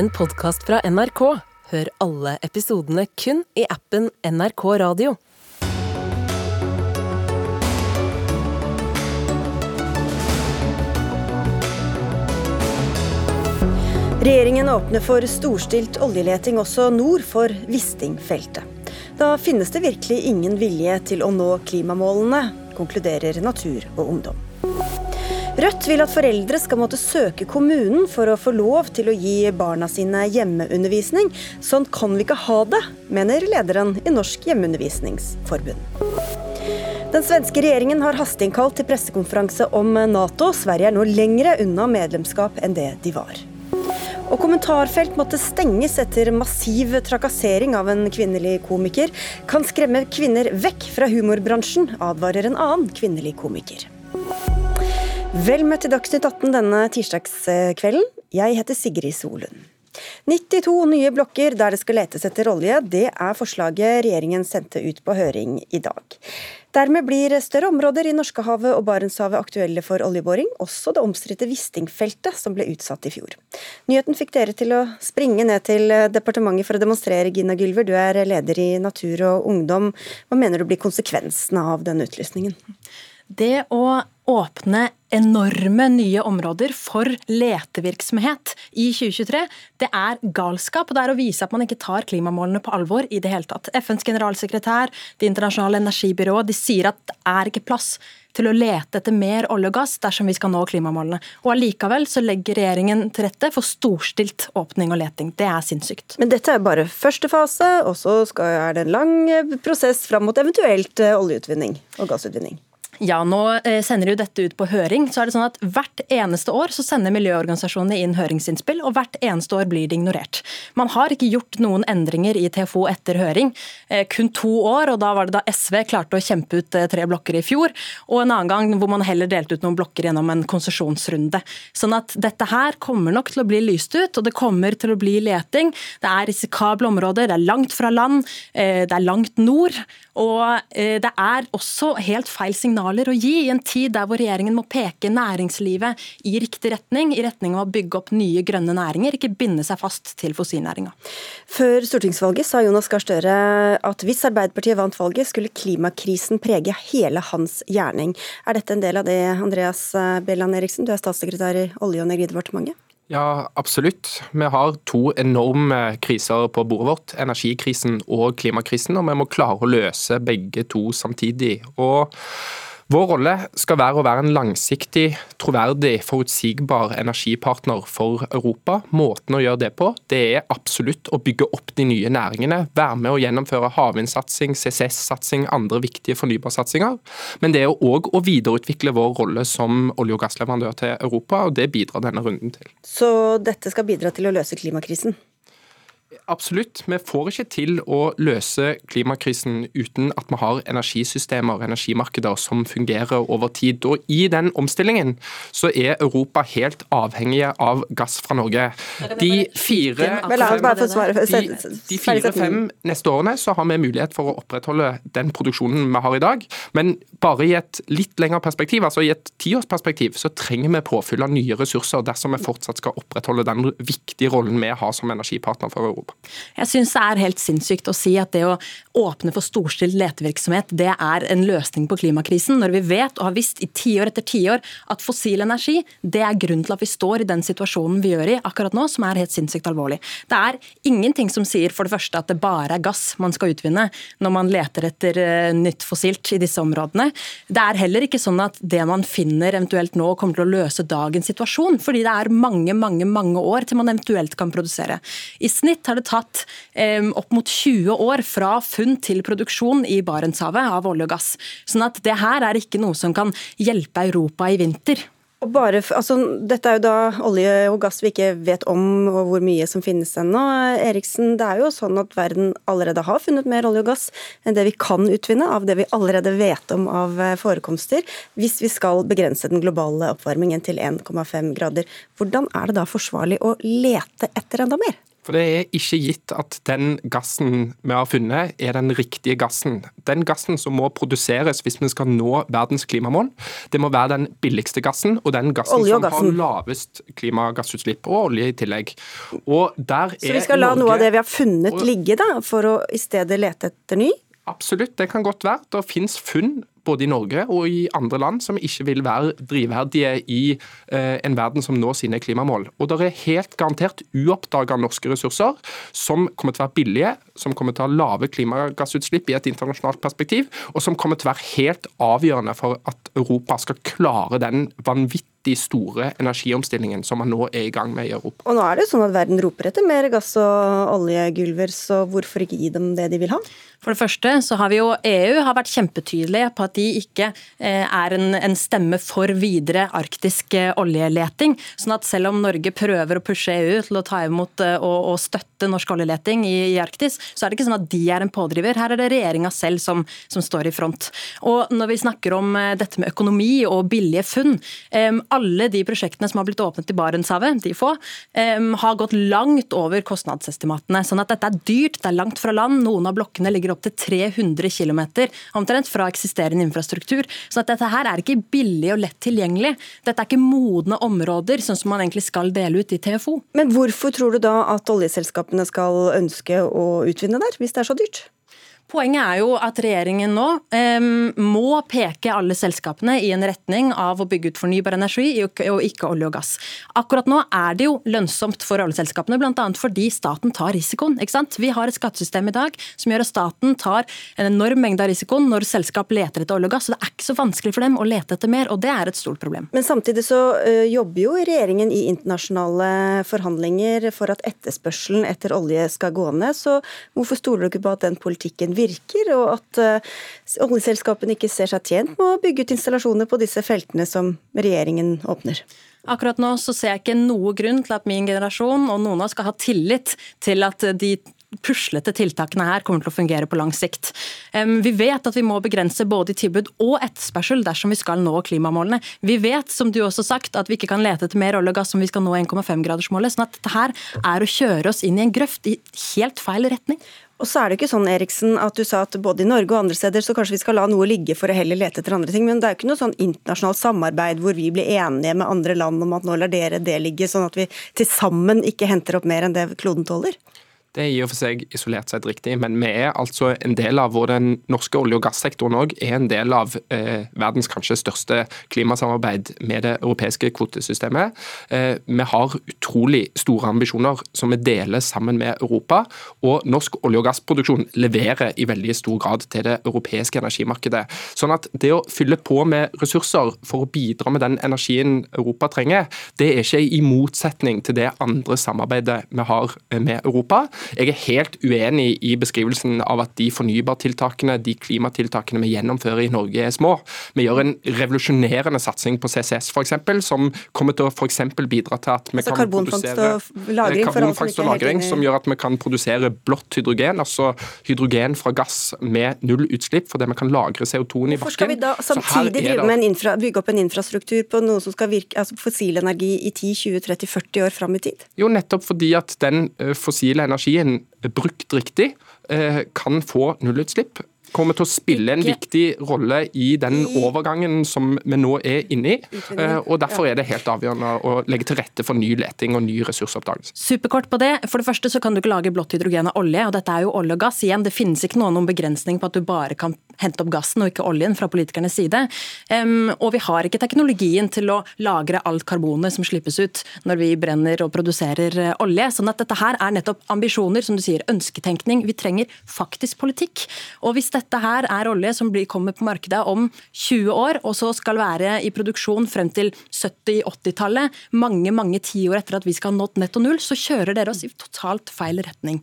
en podkast fra NRK. Hør alle episodene kun i appen NRK Radio. Regjeringen åpner for storstilt oljeleting også nord for Wisting-feltet. Da finnes det virkelig ingen vilje til å nå klimamålene, konkluderer Natur og Ungdom. Rødt vil at foreldre skal måtte søke kommunen for å få lov til å gi barna sine hjemmeundervisning. Sånn kan vi ikke ha det, mener lederen i Norsk hjemmeundervisningsforbund. Den svenske regjeringen har hasteinnkalt til pressekonferanse om Nato. Sverige er nå lengre unna medlemskap enn det de var. Og kommentarfelt måtte stenges etter massiv trakassering av en kvinnelig komiker. Kan skremme kvinner vekk fra humorbransjen, advarer en annen kvinnelig komiker. Vel møtt til Dagsnytt 18 denne tirsdagskvelden. Jeg heter Sigrid Solund. 92 nye blokker der det skal letes etter olje, det er forslaget regjeringen sendte ut på høring i dag. Dermed blir større områder i Norskehavet og Barentshavet aktuelle for oljeboring, også det omstridte Wisting-feltet som ble utsatt i fjor. Nyheten fikk dere til å springe ned til departementet for å demonstrere, Gina Gylver. Du er leder i Natur og Ungdom. Hva mener du blir konsekvensene av denne utlysningen? Det å åpne enorme nye områder for letevirksomhet i 2023, det er galskap. og Det er å vise at man ikke tar klimamålene på alvor i det hele tatt. FNs generalsekretær, Det internasjonale energibyrået, de sier at det er ikke plass til å lete etter mer olje og gass dersom vi skal nå klimamålene. Og Allikevel så legger regjeringen til rette for storstilt åpning og leting. Det er sinnssykt. Men dette er bare første fase, og så er det en lang prosess fram mot eventuelt oljeutvinning og gassutvinning. Ja, nå sender de jo dette ut på høring. så er det sånn at Hvert eneste år så sender miljøorganisasjonene inn høringsinnspill, og hvert eneste år blir det ignorert. Man har ikke gjort noen endringer i TFO etter høring. Eh, kun to år, og da var det da SV klarte å kjempe ut eh, tre blokker i fjor. Og en annen gang hvor man heller delte ut noen blokker gjennom en konsesjonsrunde. Sånn at dette her kommer nok til å bli lyst ut, og det kommer til å bli leting. Det er risikable områder, det er langt fra land, det er langt nord. Og det er også helt feil signal signaler å gi i en tid der hvor regjeringen må peke næringslivet i riktig retning, i retning av å bygge opp nye grønne næringer, ikke binde seg fast til fossilnæringa. Før stortingsvalget sa Jonas Gahr Støre at hvis Arbeiderpartiet vant valget, skulle klimakrisen prege hele hans gjerning. Er dette en del av det, Andreas Bjelland Eriksen, du er statssekretær i Olje- og energidepartementet? Ja, absolutt. Vi har to enorme kriser på bordet vårt. Energikrisen og klimakrisen. Og vi må klare å løse begge to samtidig. Og vår rolle skal være å være en langsiktig, troverdig, forutsigbar energipartner for Europa. Måten å gjøre det på, det er absolutt å bygge opp de nye næringene. Være med å gjennomføre havvindsatsing, CCS-satsing, andre viktige fornybarsatsinger. Men det er òg å videreutvikle vår rolle som olje- og gassleverandør til Europa, og det bidrar denne runden til. Så dette skal bidra til å løse klimakrisen? Absolutt. Vi får ikke til å løse klimakrisen uten at vi har energisystemer og energimarkeder som fungerer over tid. Og I den omstillingen så er Europa helt avhengige av gass fra Norge. De fire-fem fire, neste årene så har vi mulighet for å opprettholde den produksjonen vi har i dag. Men bare i et litt lengre perspektiv, altså i et tiårsperspektiv, så trenger vi påfyll av nye ressurser dersom vi fortsatt skal opprettholde den viktige rollen vi har som energipartner for Europa. Europa. Jeg syns det er helt sinnssykt å si at det å åpne for storstilt letevirksomhet det er en løsning på klimakrisen, når vi vet og har visst i tiår etter tiår at fossil energi det er grunnen til at vi står i den situasjonen vi gjør i akkurat nå, som er helt sinnssykt alvorlig. Det er ingenting som sier for det første at det bare er gass man skal utvinne når man leter etter eh, nytt fossilt i disse områdene. Det er heller ikke sånn at det man finner eventuelt nå kommer til å løse dagens situasjon, fordi det er mange, mange, mange år til man eventuelt kan produsere. I snitt har det tatt eh, opp mot 20 år fra funn til produksjon i Barentshavet av olje og gass. Sånn at det her er ikke noe som kan hjelpe Europa i vinter. Bare, altså, dette er jo da olje og gass vi ikke vet om og hvor mye som finnes ennå. Eriksen, det er jo sånn at verden allerede har funnet mer olje og gass enn det vi kan utvinne av det vi allerede vet om av eh, forekomster, hvis vi skal begrense den globale oppvarmingen til 1,5 grader. Hvordan er det da forsvarlig å lete etter enda mer? For det er ikke gitt at den gassen vi har funnet, er den riktige gassen. Den gassen som må produseres hvis vi skal nå verdens klimamål, det må være den billigste gassen, og den gassen, og som gassen. har lavest klimagassutslipp, og olje i tillegg. Og der Så vi skal la Norge, noe av det vi har funnet ligge, da, for å i stedet lete etter ny? Absolutt, det kan godt være. Det finnes funn både i Norge og i andre land som ikke vil være drivverdige i eh, en verden som når sine klimamål. Og det er helt garantert uoppdaga norske ressurser som kommer til å være billige, som kommer til å ha lave klimagassutslipp i et internasjonalt perspektiv, og som kommer til å være helt avgjørende for at Europa skal klare den vanvittig store energiomstillingen som man nå er i gang med i Europa. Og nå er det jo sånn at verden roper etter mer gass og oljegulver, så hvorfor ikke gi dem det de vil ha? For det første så har vi jo EU har vært kjempetydelige på at de ikke eh, er en, en stemme for videre arktisk eh, oljeleting. Sånn at selv om Norge prøver å pushe EU til å ta imot eh, og, og støtte norsk oljeleting i, i Arktis, så er det ikke sånn at de er en pådriver. Her er det regjeringa selv som, som står i front. Og når vi snakker om dette med økonomi og billige funn, alle de prosjektene som har blitt åpnet i Barentshavet, de få, har gått langt over kostnadsestimatene. Sånn at dette er dyrt, det er langt fra land. Noen av blokkene ligger opp til 300 km omtrent fra eksisterende infrastruktur. Så at dette her er ikke billig og lett tilgjengelig. Dette er ikke modne områder, sånn som man egentlig skal dele ut i TFO. Men hvorfor tror du da at oljeselskapene skal ønske å utvinne der, hvis det er så dyrt? Poenget er jo at regjeringen nå em, må peke alle selskapene i en retning av å bygge ut fornybar energi og ikke olje og gass. Akkurat nå er det jo lønnsomt for oljeselskapene, bl.a. fordi staten tar risikoen. ikke sant? Vi har et skattesystem i dag som gjør at staten tar en enorm mengde av risikoen når selskap leter etter olje og gass. Så det er ikke så vanskelig for dem å lete etter mer, og det er et stort problem. Men samtidig så ø, jobber jo regjeringen i internasjonale forhandlinger for at etterspørselen etter olje skal gå ned. Så hvorfor stoler du ikke på at den politikken virker, og at ø, oljeselskapene ikke ser seg tjent med å bygge ut installasjoner på disse feltene som regjeringen åpner? Akkurat nå så ser jeg ikke noe grunn til at min generasjon og noen av oss skal ha tillit til at de puslete tiltakene her kommer til å fungere på lang sikt. Vi vet at vi må begrense både tilbud og etterspørsel dersom vi skal nå klimamålene. Vi vet, som du også sagt, at vi ikke kan lete etter mer olje og gass om vi skal nå 1,5-gradersmålet. sånn at dette her er å kjøre oss inn i en grøft i helt feil retning. Og så er det ikke sånn, Eriksen, at du sa at både i Norge og andre steder så kanskje vi skal la noe ligge for å heller lete etter andre ting. Men det er jo ikke noe sånn internasjonalt samarbeid hvor vi blir enige med andre land om at nå lar dere det ligge, sånn at vi til sammen ikke henter opp mer enn det kloden tåler. Det er i og for seg isolert sett riktig, men vi er altså en del av, hvor den norske olje- og gassektoren òg, er en del av eh, verdens kanskje største klimasamarbeid med det europeiske kvotesystemet. Eh, vi har utrolig store ambisjoner som vi deler sammen med Europa, og norsk olje- og gassproduksjon leverer i veldig stor grad til det europeiske energimarkedet. Sånn at det å fylle på med ressurser for å bidra med den energien Europa trenger, det er ikke i motsetning til det andre samarbeidet vi har med Europa. Jeg er helt uenig i beskrivelsen av at de fornybartiltakene, de klimatiltakene vi gjennomfører i Norge er små. Vi gjør en revolusjonerende satsing på CCS f.eks., som kommer til å for bidra til at vi Altså kan produsere lagring karbonfangst og lagring, som gjør at vi kan produsere blått hydrogen, altså hydrogen fra gass med null utslipp, fordi vi kan lagre CO2-en i Hvorfor skal vi da samtidig det- infra, bygge opp en infrastruktur på noe som skal virke, altså fossil energi i 10, 20, 30, 40 år fram i tid? Jo, nettopp fordi at den fossile fossile energien brukt riktig eh, kan få nullutslipp. Kommer til å spille en viktig rolle i den overgangen som vi nå er inne i. eh, Og Derfor er det helt avgjørende å legge til rette for ny leting og ny ressursoppdagelse. Superkort på det. For det første så kan du ikke lage blått hydrogen av olje, og dette er jo olje og gass. Igjen, det finnes ikke noen, begrensning på at du bare kan hente opp gassen og ikke oljen fra politikernes side. Og vi har ikke teknologien til å lagre alt karbonet som slippes ut når vi brenner og produserer eh, olje. Sånn at dette her er nettopp ambisjoner, som du sier, ønsketenkning. Vi trenger faktisk politikk. Og hvis dette her er olje som blir, kommer på markedet om 20 år, og så skal være i produksjon frem til 70-80-tallet, mange mange tiår etter at vi skal ha nådd netto null, så kjører dere oss i totalt feil retning.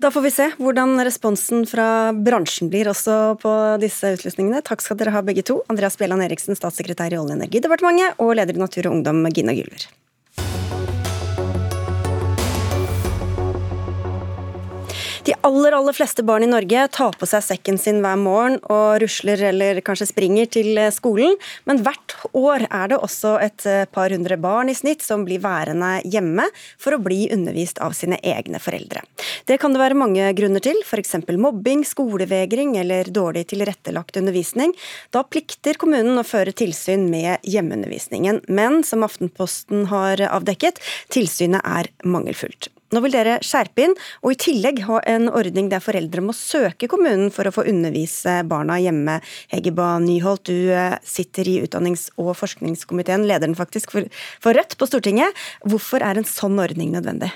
Da får vi se hvordan responsen fra bransjen blir også på disse utlysningene. Takk skal dere ha begge to. Andreas Bjelland Eriksen, statssekretær i Olje- og energidepartementet, og leder i Natur og Ungdom, Gina Gylver. De aller aller fleste barn i Norge tar på seg sekken sin hver morgen og rusler eller kanskje springer til eh, skolen, men hvert år er det også et eh, par hundre barn i snitt som blir værende hjemme for å bli undervist av sine egne foreldre. Det kan det være mange grunner til, f.eks. mobbing, skolevegring eller dårlig tilrettelagt undervisning. Da plikter kommunen å føre tilsyn med hjemmeundervisningen, men som Aftenposten har avdekket, tilsynet er mangelfullt. Nå vil dere skjerpe inn, og i tillegg ha en ordning der foreldre må søke kommunen for å få undervise barna hjemme. Hegeba Nyholt, du eh, sitter i utdannings- og forskningskomiteen, lederen faktisk for, Rødt på Stortinget. Hvorfor er en sånn ordning nødvendig?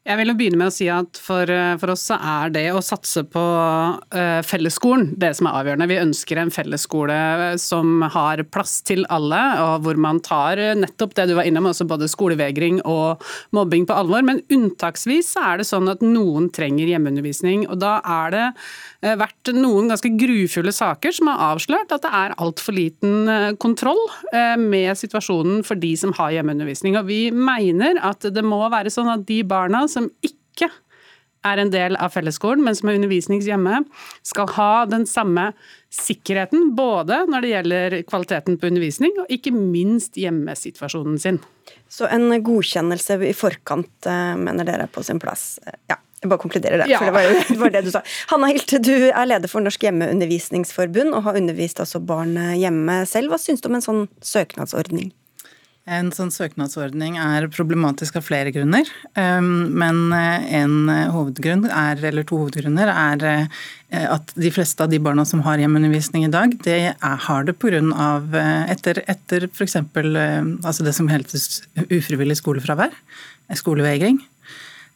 Jeg vil begynne med å si at for, eh, for, oss så er det å satse på uh, fellesskolen det som er avgjørende. Vi ønsker en fellesskole eh, som har plass til alle, og hvor man tar nettopp det du var innom, også både skolevegring og mobbing på alvor. Men unntaksvis så er det sånn at noen trenger hjemmeundervisning. og Da er det uh, vært noen ganske grufulle saker som har avslørt at det er altfor liten uh, kontroll med situasjonen for de som har hjemmeundervisning. Og vi mener at det må være sånn at de barna som ikke er en del av fellesskolen, men som er undervisningshjemme, skal ha den samme sikkerheten både når det gjelder kvaliteten på undervisning, og ikke minst hjemmesituasjonen sin. Så en godkjennelse i forkant eh, mener dere er på sin plass? Ja. Jeg bare konkluderer det, ja. for det var, det var det du sa. Hanna Hilte, du er leder for Norsk hjemmeundervisningsforbund og har undervist altså barn hjemme selv. Hva syns du om en sånn søknadsordning? En sånn søknadsordning er problematisk av flere grunner. Um, men eh, en hovedgrunn er, eller to hovedgrunner er eh, at de fleste av de barna som har hjemmeundervisning i dag, det er, har det pga. Eh, etter, etter f.eks. Altså det som heter ufrivillig skolefravær, skolevegring.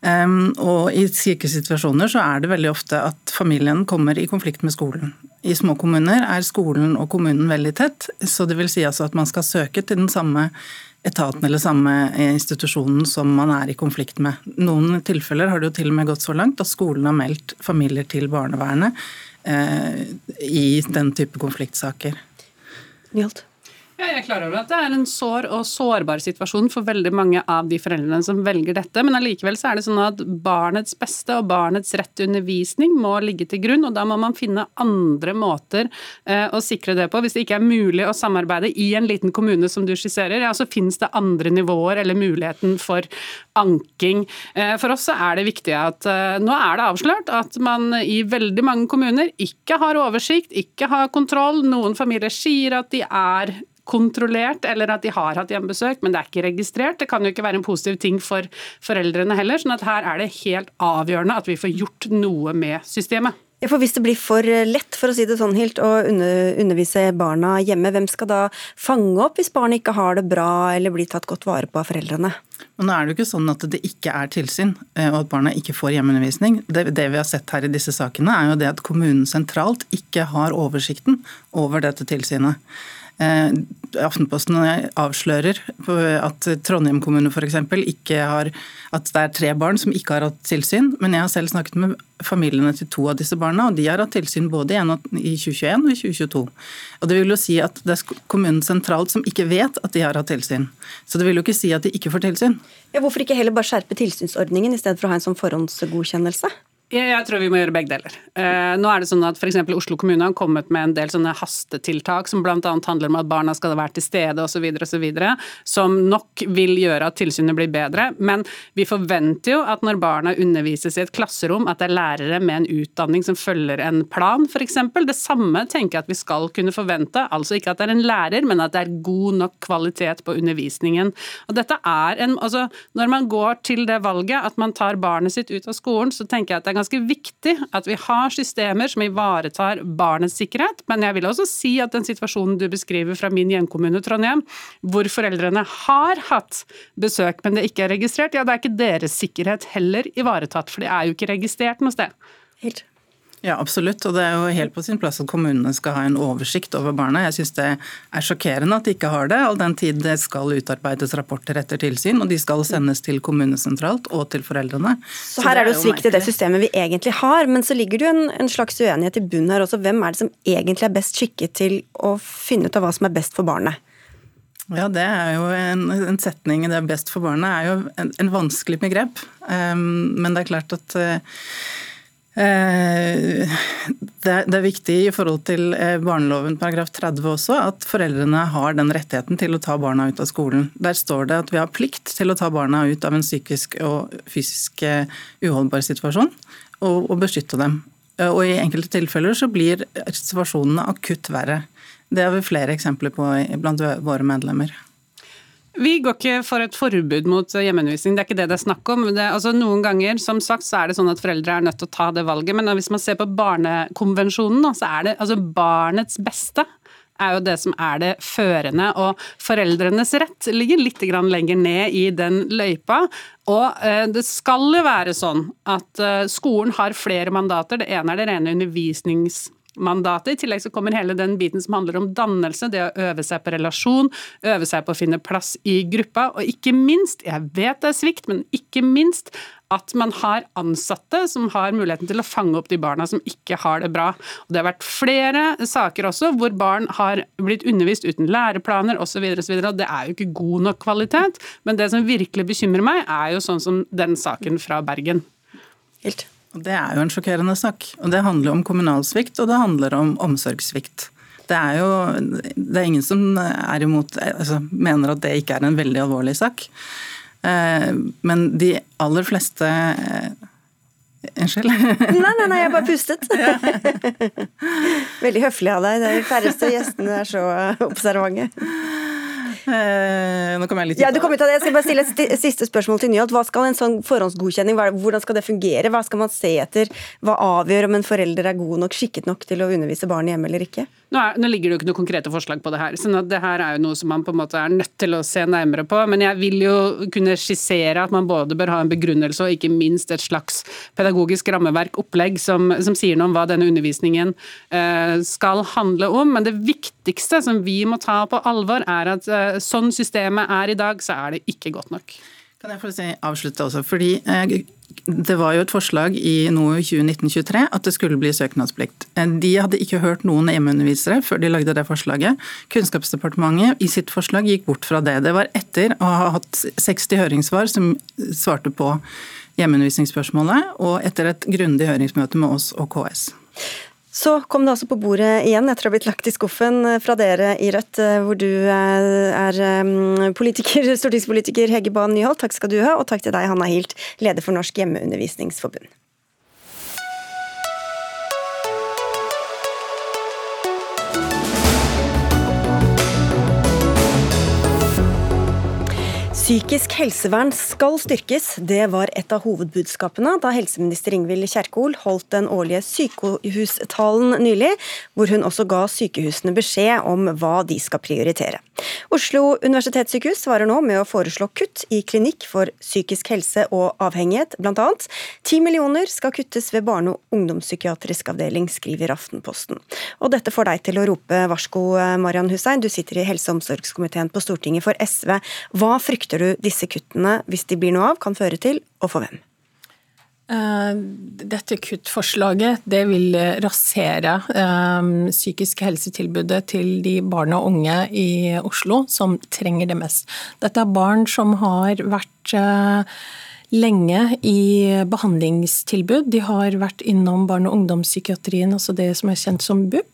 Um, og i slike situasjoner så er det veldig ofte at familien kommer i konflikt med skolen. I små kommuner er skolen og kommunen veldig tett, så det vil si altså at man skal søke til den samme etaten eller samme institusjonen som man er i konflikt med. Noen tilfeller har det jo til og med gått så langt at skolen har meldt familier til barnevernet eh, i den type konfliktsaker. Njalt. Ja, jeg er klar over at det er en sår og sårbar situasjon for veldig mange av de foreldrene som velger dette, men allikevel så er det sånn at barnets beste og barnets rett til undervisning må ligge til grunn, og da må man finne andre måter eh, å sikre det på. Hvis det ikke er mulig å samarbeide i en liten kommune som du skisserer, ja, så finnes det andre nivåer eller muligheten for anking. Eh, for oss så er det viktig at eh, nå er det avslørt at man i veldig mange kommuner ikke har oversikt, ikke har kontroll. Noen familier sier at de er kontrollert, eller at de har hatt hjemmebesøk, men det er ikke registrert. Det kan jo ikke være en positiv ting for foreldrene heller. sånn at her er det helt avgjørende at vi får gjort noe med systemet. Ja, for Hvis det blir for lett for å si det sånn helt, å undervise barna hjemme, hvem skal da fange opp hvis barnet ikke har det bra eller blir tatt godt vare på av foreldrene? Men nå er det jo ikke sånn at det ikke er tilsyn, eh, og at barna ikke får hjemmeundervisning. Det, det, vi har sett her i disse sakene, er jo det at kommunen sentralt ikke har oversikten over dette tilsynet. Eh, Aftenposten avslører at Trondheim kommune f.eks. ikke har At det er tre barn som ikke har hatt tilsyn. Men jeg har selv snakket med familiene til to av disse barna, og de har hatt tilsyn både i 2021 og i 2022. Og Det vil jo si at det er kommunen sentralt som ikke vet at de har hatt tilsyn. Så det vil jo ikke si at de ikke får tilsyn. Ja, hvorfor ikke heller bare skjerpe tilsynsordningen i stedet for å ha en sånn forhåndsgodkjennelse? Jeg tror vi må gjøre begge deler. Eh, nå er det sånn at f.eks. Oslo kommune har kommet med en del sånne hastetiltak som bl.a. handler om at barna skal være til stede osv., osv., som nok vil gjøre at tilsynet blir bedre. Men vi forventer jo at når barna undervises i et klasserom, at det er lærere med en utdanning som følger en plan, f.eks. Det samme tenker jeg at vi skal kunne forvente. Altså ikke at det er en lærer, men at det er god nok kvalitet på undervisningen. Og dette er en, altså Når man går til det valget at man tar barnet sitt ut av skolen, så tenker jeg at det er viktig at vi har systemer som ivaretar barnets sikkerhet. Men jeg vil også si at den situasjonen du beskriver fra min hjemkommune Trondheim, hvor foreldrene har hatt besøk, men det ikke er registrert, ja, da er ikke deres sikkerhet heller ivaretatt. For det er jo ikke registrert noe sted. Helt. Ja, absolutt. Og det er jo helt på sin plass at kommunene skal ha en oversikt over barna. Jeg syns det er sjokkerende at de ikke har det, all den tid det skal utarbeides rapporter etter tilsyn, og de skal sendes til kommunesentralt og til foreldrene. Så, så her er det jo svikt i det systemet vi egentlig har, men så ligger det jo en, en slags uenighet i bunnen her også. Hvem er det som egentlig er best skikket til å finne ut av hva som er best for barnet? Ja, det er jo en, en setning 'det er best for barnet' er jo en, en vanskelig begrep. Um, men det er klart at uh, det er, viktig i forhold til eh, barneloven paragraf 30 også, at foreldrene har den rettigheten til å ta barna ut av skolen. Der står det at vi har plikt til å ta barna ut av en psykisk og fysisk eh, uholdbar situasjon, og, og beskytte dem. Og I enkelte tilfeller så blir situasjonene akutt verre. Det har vi flere eksempler på blant våre medlemmer. Vi går ikke for et forbud mot hjemmeundervisning, det er ikke det det er snakk om. Det, altså, noen ganger som sagt, så er det sånn at foreldre er nødt til å ta det valget, men hvis man ser på Barnekonvensjonen, så er det altså barnets beste er jo det som er det førende. Og foreldrenes rett ligger litt lenger ned i den løypa. Og eh, det skal jo være sånn at eh, skolen har flere mandater. Det ene er det rene undervisnings mandatet. I tillegg så kommer hele den biten som handler om dannelse, det å øve seg på relasjon, øve seg på å finne plass i gruppa, og ikke minst, jeg vet det er svikt, men ikke minst at man har ansatte som har muligheten til å fange opp de barna som ikke har det bra. Og det har vært flere saker også hvor barn har blitt undervist uten læreplaner osv. Og, og det er jo ikke god nok kvalitet. Men det som virkelig bekymrer meg, er jo sånn som den saken fra Bergen. Helt. Det er jo en sjokkerende sak. Og det handler om kommunalsvikt, og det handler om omsorgssvikt. Det er jo det er ingen som er imot, altså, mener at det ikke er en veldig alvorlig sak. Eh, men de aller fleste eh, Unnskyld? Nei, nei, nei, jeg bare pustet. Veldig høflig av deg. De færreste gjestene er så observante. Eh, nå kom jeg litt ut ja, du kom ut av det. Jeg skal bare stille et siste spørsmål til Nyholt. Hva skal en sånn forhåndsgodkjenning, hvordan skal det fungere? Hva skal man se etter? Hva avgjør om en forelder er god nok, skikket nok til å undervise barn hjemme eller ikke? Nå, er, nå, ligger det jo ikke noe konkrete forslag på det her, så det her er jo noe som man på en måte er nødt til å se nærmere på. Men jeg vil jo kunne skissere at man både bør ha en begrunnelse og ikke minst et slags pedagogisk rammeverk, opplegg, som, som sier noe om hva denne undervisningen eh, skal handle om. Men det viktigste som vi må ta på alvor, er at eh, sånn systemet er i dag, så er det ikke godt nok. Kan jeg få si, avslutte også, fordi eh, det var jo et forslag i NOU 2019-23 at det skulle bli søknadsplikt. Eh, de hadde ikke hørt noen hjemmeundervisere før de lagde det forslaget. Kunnskapsdepartementet i sitt forslag gikk bort fra det. Det var etter å ha hatt 60 høringssvar som svarte på hjemmeundervisningsspørsmålet, og etter et grundig høringsmøte med oss og KS. Så kom det altså på bordet igjen etter å ha blitt lagt i skuffen eh, fra dere i Rødt, eh, hvor du eh, er politiker, stortingspolitiker Hege Bae Nyholt. Takk skal du ha, og takk til deg, Hanna Hilt, leder for Norsk hjemmeundervisningsforbund. Psykisk helsevern skal styrkes. Det var et av hovedbudskapene da helseminister Ingvild Kjerkol holdt den årlige sykehustalen nylig, hvor hun også ga sykehusene beskjed om hva de skal prioritere. Oslo universitetssykehus svarer nå med å foreslå kutt i klinikk for psykisk helse og avhengighet, bl.a. Ti millioner skal kuttes ved barne- og ungdomspsykiatrisk avdeling, skriver Aftenposten. Og dette får deg til å rope varsko, Marian Hussein. Du sitter i helse- og omsorgskomiteen på Stortinget for SV. Hva frykter frykter du disse kuttene, hvis de blir noe av, kan føre til, og for hvem? Eh, dette kuttforslaget det vil rasere um, psykisk helsetilbudet til de barn og unge i Oslo som trenger det mest. Dette er barn som har vært uh, lenge i behandlingstilbud. De har vært innom barne- og ungdomspsykiatrien, altså det som er kjent som BUP.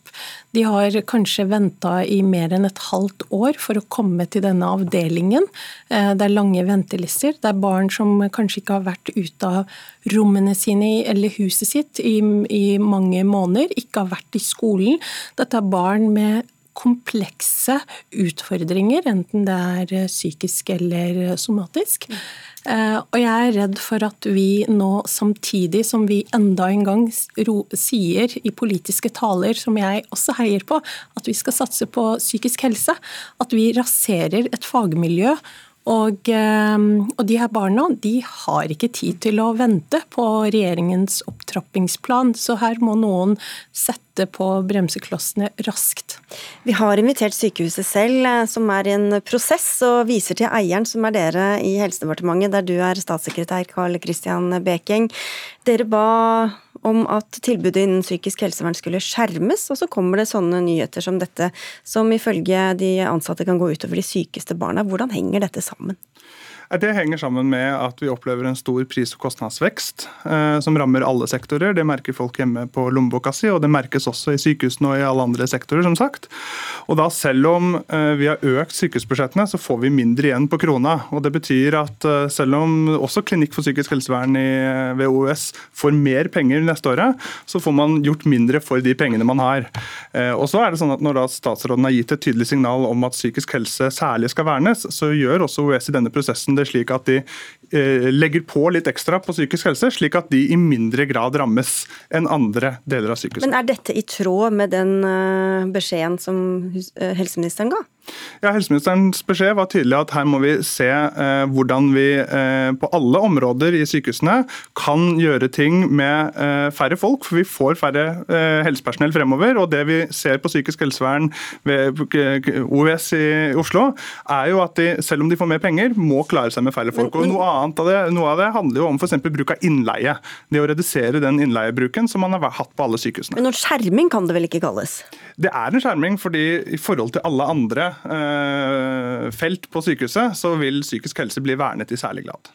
De har kanskje venta i mer enn et halvt år for å komme til denne avdelingen. Eh, det er lange ventelister. Det er barn som kanskje ikke har vært ute av rommene sine eller huset sitt i, i mange måneder, ikke har vært i skolen. Dette er barn med komplekse utfordringer, enten det er eh, psykisk eller eh, somatisk. Eh, og jeg er redd for at vi nå, samtidig som vi enda en gang sier i politiske taler, som jeg også heier på, at vi skal satse på psykisk helse, at vi raserer et fagmiljø og, ehm, og, de her barna de har ikke tid til å vente på regjeringens opptrappingsplan, så her må noen sette på bremseklossene raskt. Vi har invitert sykehuset selv, eh, som er i en prosess, og viser til eieren, som er dere i Helsedepartementet, der du er statssekretær Karl Christian Bekeng. Dere ba om at tilbudet innen psykisk helsevern skulle skjermes, og så kommer det sånne nyheter som dette, som ifølge de ansatte kan gå utover de sykeste barna. Hvordan henger dette sammen? Det henger sammen med at vi opplever en stor pris- og kostnadsvekst eh, som rammer alle sektorer. Det merker folk hjemme på lommeboka si, og det merkes også i sykehusene og i alle andre sektorer, som sagt. Og da Selv om eh, vi har økt sykehusbudsjettene, så får vi mindre igjen på krona. og Det betyr at eh, selv om også Klinikk for psykisk helsevern i, ved OUS får mer penger neste året, så får man gjort mindre for de pengene man har. Og så er det sånn at Når da statsråden har gitt et tydelig signal om at psykisk helse særlig skal vernes, så gjør også OUS i denne prosessen det slik at de legger på litt ekstra på psykisk helse, slik at de i mindre grad rammes enn andre deler av sykehuset. Men er dette i tråd med den eh, beskjeden som eh, helseministeren ga? Ja, Helseministerens beskjed var tydelig at her må vi se eh, hvordan vi eh, på alle områder i sykehusene kan gjøre ting med eh, færre folk, for vi får færre eh, helsepersonell fremover. og Det vi ser på psykisk helsevern ved OUS i Oslo, er jo at de, selv om de får mer penger, må klare seg med færre folk. Og Noe, annet av det, noe av det handler jo om f.eks. bruk av innleie. Det å redusere den innleiebruken som man har hatt på alle sykehusene. Men noen skjerming kan det vel ikke kalles? Det er en skjerming, fordi i forhold til alle andre Eh, felt på sykehuset, så vil psykisk helse bli vernet i særlig grad.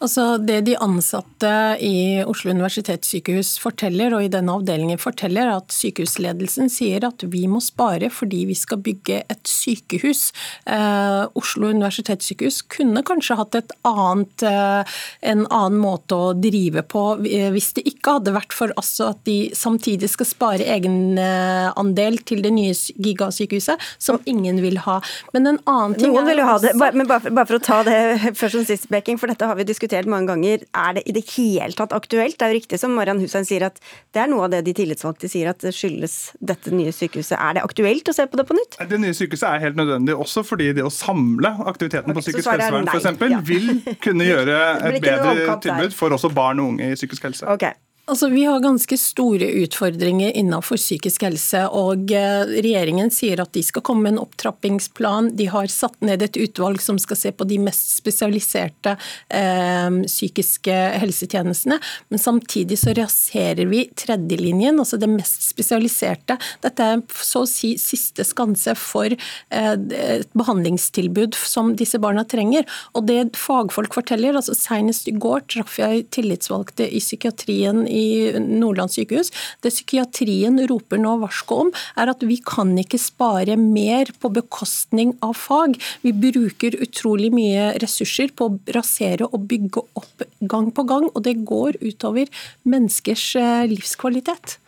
Altså Det de ansatte i Oslo universitetssykehus forteller, og i denne avdelingen forteller, at sykehusledelsen sier at vi må spare fordi vi skal bygge et sykehus. Eh, Oslo universitetssykehus kunne kanskje hatt et annet, eh, en annen måte å drive på eh, hvis det ikke hadde vært for altså at de samtidig skal spare egenandel til det nye gigasykehuset, som ingen vil ha. Men en annen ting Noen vil jo ha det, men bare, bare for å ta det først som sist, Beking, for dette har vi diskutert diskutert mange ganger. Er det i det hele tatt aktuelt? Det er jo riktig som Marian Hussein sier, at det er noe av det de tillitsvalgte sier, at det skyldes dette nye sykehuset. Er det aktuelt å se på det på nytt? Det nye sykehuset er helt nødvendig, også fordi det å samle aktiviteten okay, på psykisk helsevern f.eks. Ja. vil kunne gjøre et bedre tilbud for også barn og unge i psykisk helse. Okay. Altså, vi har ganske store utfordringer innenfor psykisk helse. og eh, Regjeringen sier at de skal komme med en opptrappingsplan. De har satt ned et utvalg som skal se på de mest spesialiserte eh, psykiske helsetjenestene. Men samtidig så raserer vi tredjelinjen, altså det mest spesialiserte. Dette er så å si siste skanse for eh, et behandlingstilbud som disse barna trenger. Og det fagfolk forteller, altså Senest i går traff jeg tillitsvalgte i psykiatrien i i Nordland sykehus. Det psykiatrien roper nå varsko om, er at vi kan ikke spare mer på bekostning av fag. Vi bruker utrolig mye ressurser på å rasere og bygge opp gang på gang, og det går utover menneskers eh, livskvalitet.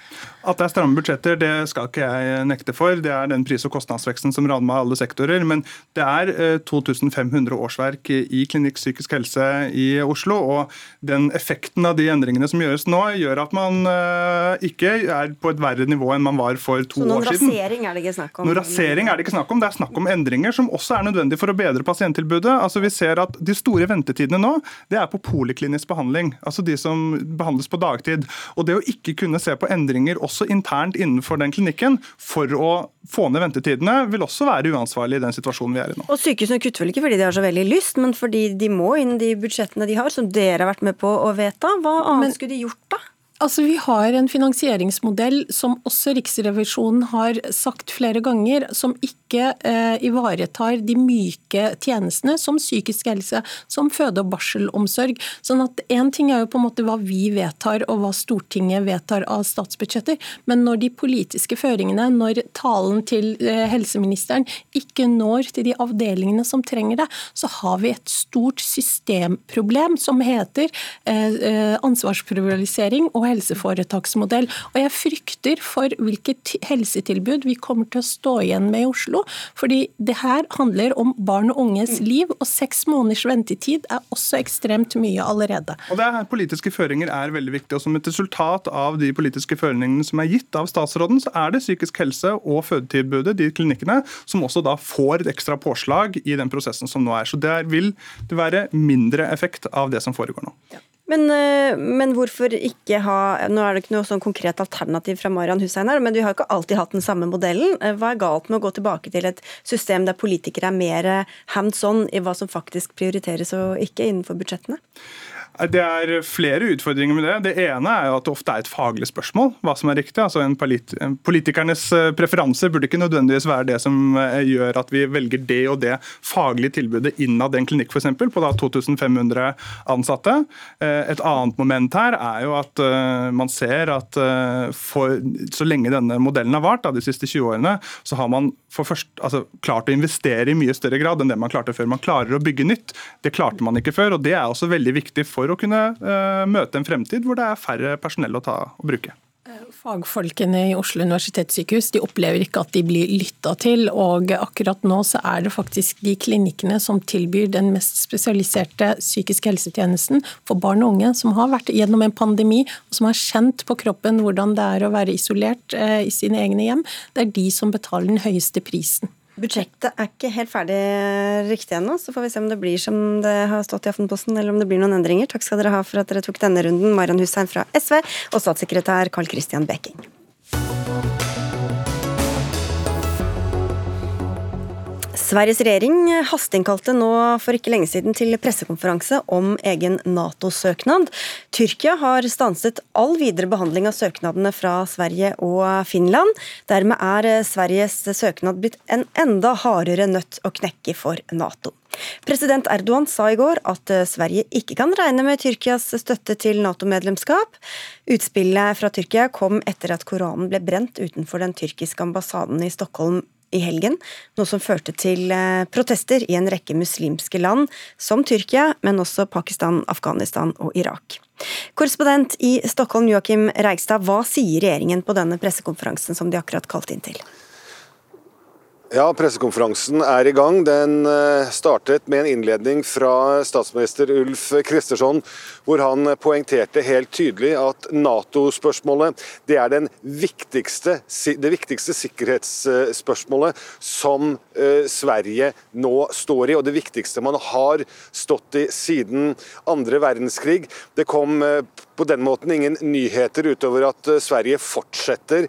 At det er stramme budsjetter, det skal ikke jeg nekte for. Det er den pris- og kostnadsveksten som rammer alle sektorer. Men det er 2500 eh, årsverk i klinikk psykisk helse i Oslo. Og den effekten av de endringene som gjøres nå, gjør at man eh, ikke er på et verre nivå enn man var for to år siden. Så noen rasering er det ikke snakk om? Noen rasering er det ikke snakk om. Det er snakk om endringer som også er nødvendig for å bedre pasienttilbudet. Altså Vi ser at de store ventetidene nå, det er på poliklinisk behandling. Altså de som behandles på dagtid. Og det å ikke kunne se på endringer også også internt innenfor den klinikken for å få ned ventetidene, vil også være uansvarlig i den situasjonen vi er i nå. Og Sykehusene kutter vel ikke fordi de har så veldig lyst, men fordi de må inn de budsjettene de har, som dere har vært med på å vedta. Hva annet men, skulle de gjort da? Altså, Vi har en finansieringsmodell som også Riksrevisjonen har sagt flere ganger, som ikke eh, ivaretar de myke tjenestene som psykisk helse, som føde- og barselomsorg. Sånn at Én ting er jo på en måte hva vi vedtar og hva Stortinget vedtar av statsbudsjetter, men når de politiske føringene, når talen til eh, helseministeren ikke når til de avdelingene som trenger det, så har vi et stort systemproblem som heter eh, eh ansvarspluralisering og helseforetaksmodell. Og jeg frykter for hvilket helsetilbud vi kommer til å stå igjen med i Oslo. Fordi det her handler om barn og unges liv, og seks måneders ventetid er også ekstremt mye allerede. Og det er, Politiske føringer er veldig viktig. og Som et resultat av de politiske føringene som er gitt av statsråden, så er det psykisk helse og fødetilbudet, de klinikkene, som også da får et ekstra påslag i den prosessen som nå er. Så der vil det være mindre effekt av det som foregår nå. Ja. Men, eh, men, hvorfor ikke ha Nå er det ikke noe sånn konkret alternativ fra Marian Hussein her, men vi har ikke alltid hatt den samme modellen. Eh, hva er galt med å gå tilbake til et system der politikere er mer hands on i hva som faktisk prioriteres og ikke innenfor budsjettene? Det er flere utfordringer med det. Det ene er jo at det ofte er et faglig spørsmål hva som er riktig. Altså en Politikernes eh, preferanser burde ikke nødvendigvis være det som eh, gjør at vi velger det og det faglige tilbudet innad en klinikk f.eks. på da 2500 ansatte. Eh, et annet moment her er jo at man ser at for, så lenge denne modellen har vart, de siste 20 årene, så har man for først, altså, klart å investere i mye større grad enn det man klarte før. Man klarer å bygge nytt. Det klarte man ikke før. og Det er også veldig viktig for å kunne uh, møte en fremtid hvor det er færre personell å ta og bruke. Fagfolkene i Oslo universitetssykehus de opplever ikke at de blir lytta til. og Akkurat nå så er det faktisk de klinikkene som tilbyr den mest spesialiserte psykiske helsetjenesten for barn og unge, som har vært gjennom en pandemi og som har kjent på kroppen hvordan det er å være isolert eh, i sine egne hjem. Det er de som betaler den høyeste prisen. Budsjettet er ikke helt ferdig riktig ennå, så får vi se om det blir som det har stått i Aftenposten, eller om det blir noen endringer. Takk skal dere ha for at dere tok denne runden, Marian Hussein fra SV og statssekretær Carl Christian Becking. Sveriges regjering hasteinnkalte nå for ikke lenge siden til pressekonferanse om egen Nato-søknad. Tyrkia har stanset all videre behandling av søknadene fra Sverige og Finland. Dermed er Sveriges søknad blitt en enda hardere nøtt å knekke for Nato. President Erdogan sa i går at Sverige ikke kan regne med Tyrkias støtte til Nato-medlemskap. Utspillet fra Tyrkia kom etter at Koranen ble brent utenfor den tyrkiske ambassaden i Stockholm i helgen, noe som førte til eh, protester i en rekke muslimske land, som Tyrkia, men også Pakistan, Afghanistan og Irak. Korrespondent i Stockholm, Joakim Reigstad, hva sier regjeringen på denne pressekonferansen som de akkurat kalte inn til? Ja, Pressekonferansen er i gang. Den eh, startet med en innledning fra statsminister Ulf Kristersson, hvor han poengterte helt tydelig at Nato-spørsmålet det er viktigste, det viktigste sikkerhetsspørsmålet som eh, Sverige nå står i, og det viktigste man har stått i siden andre verdenskrig. Det kom eh, på den måten ingen nyheter utover at Sverige fortsetter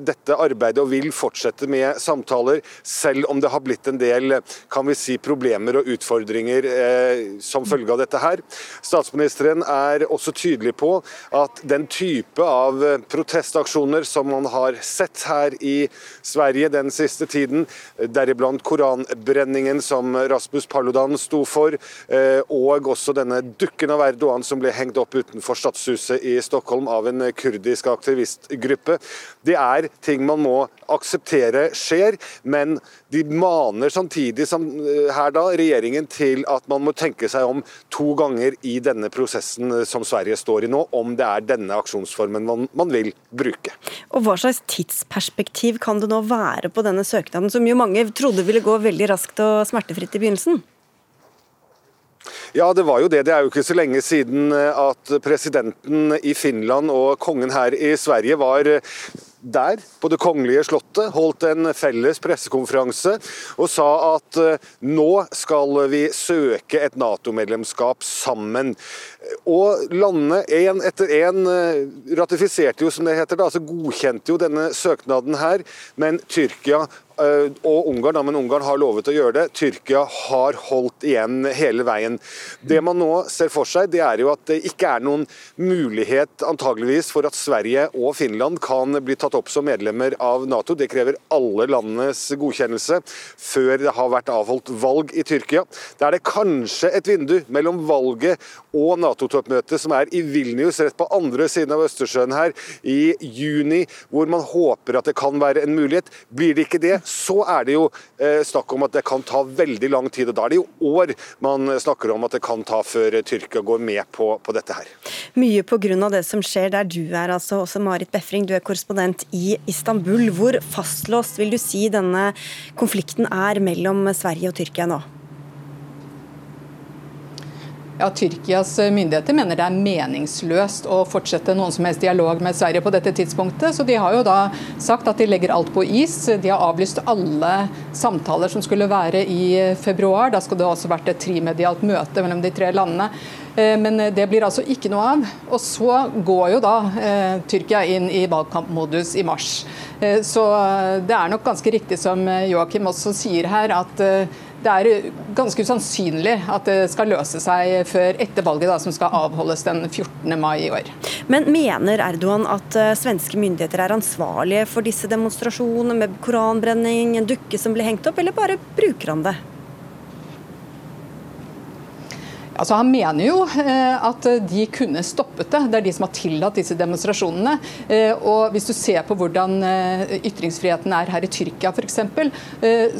dette arbeidet og vil fortsette med samtaler selv om det har blitt en del kan vi si, problemer og utfordringer eh, som følge av dette her. Statsministeren er også tydelig på at den type av protestaksjoner som man har sett her i Sverige den siste tiden, deriblant koranbrenningen som Rasmus Paludan sto for, eh, og også denne dukken av Erdogan som ble hengt opp utenfor Stadshuset i Stockholm av en kurdisk aktivistgruppe, det er ting man må akseptere skjer, men de maner samtidig som eh, her da, regjeringen til at man må tenke seg om to ganger i denne prosessen eh, som Sverige står i nå, om det er denne aksjonsformen man, man vil bruke. Og Hva slags tidsperspektiv kan det nå være på denne søknaden, som jo mange trodde ville gå veldig raskt og smertefritt i begynnelsen? Ja, det var jo det. Det er jo ikke så lenge siden eh, at presidenten i Finland og kongen her i Sverige var der, på Det kongelige slottet, holdt en felles pressekonferanse og sa at eh, nå skal vi søke et Nato-medlemskap sammen. Og landene én etter én eh, ratifiserte jo, som det heter, da, altså godkjente jo denne søknaden her, men Tyrkia Eh, og Ungarn, men Ungarn har lovet å gjøre det. Tyrkia har holdt igjen hele veien. Det man nå ser for seg, det er jo at det ikke er noen mulighet antageligvis for at Sverige og Finland kan bli tatt opp som medlemmer av Nato. Det krever alle landenes godkjennelse før det har vært avholdt valg i Tyrkia. Da er det kanskje et vindu mellom valget og Nato-toppmøtet som er i Vilnius, rett på andre siden av Østersjøen her, i juni, hvor man håper at det kan være en mulighet. Blir det ikke det, så er det jo eh, snakk om at det kan ta veldig lang tid. og Da er det jo år man snakker om at det kan ta før Tyrkia går med på, på dette her. Mye pga. det som skjer der du er, altså også Marit Befring, du er korrespondent i Istanbul. Hvor fastlåst vil du si denne konflikten er mellom Sverige og Tyrkia nå? Ja, Tyrkias myndigheter mener det er meningsløst å fortsette noen som helst dialog med Sverige på dette tidspunktet. Så de har jo da sagt at de legger alt på is. De har avlyst alle samtaler som skulle være i februar. Da skulle det også vært et trimedialt møte mellom de tre landene. Eh, men det blir altså ikke noe av. Og så går jo da eh, Tyrkia inn i valgkampmodus i mars. Eh, så det er nok ganske riktig som Joakim også sier her, at det er ganske usannsynlig at det skal løse seg før etter valget, da, som skal avholdes den 14. mai i år. Men mener Erdogan at uh, svenske myndigheter er ansvarlige for disse demonstrasjonene med koranbrenning, en dukke som ble hengt opp, eller bare bruker han det? Altså, han mener jo eh, at de kunne stoppet det. Det er de som har tillatt disse demonstrasjonene. Eh, og Hvis du ser på hvordan eh, ytringsfriheten er her i Tyrkia f.eks.,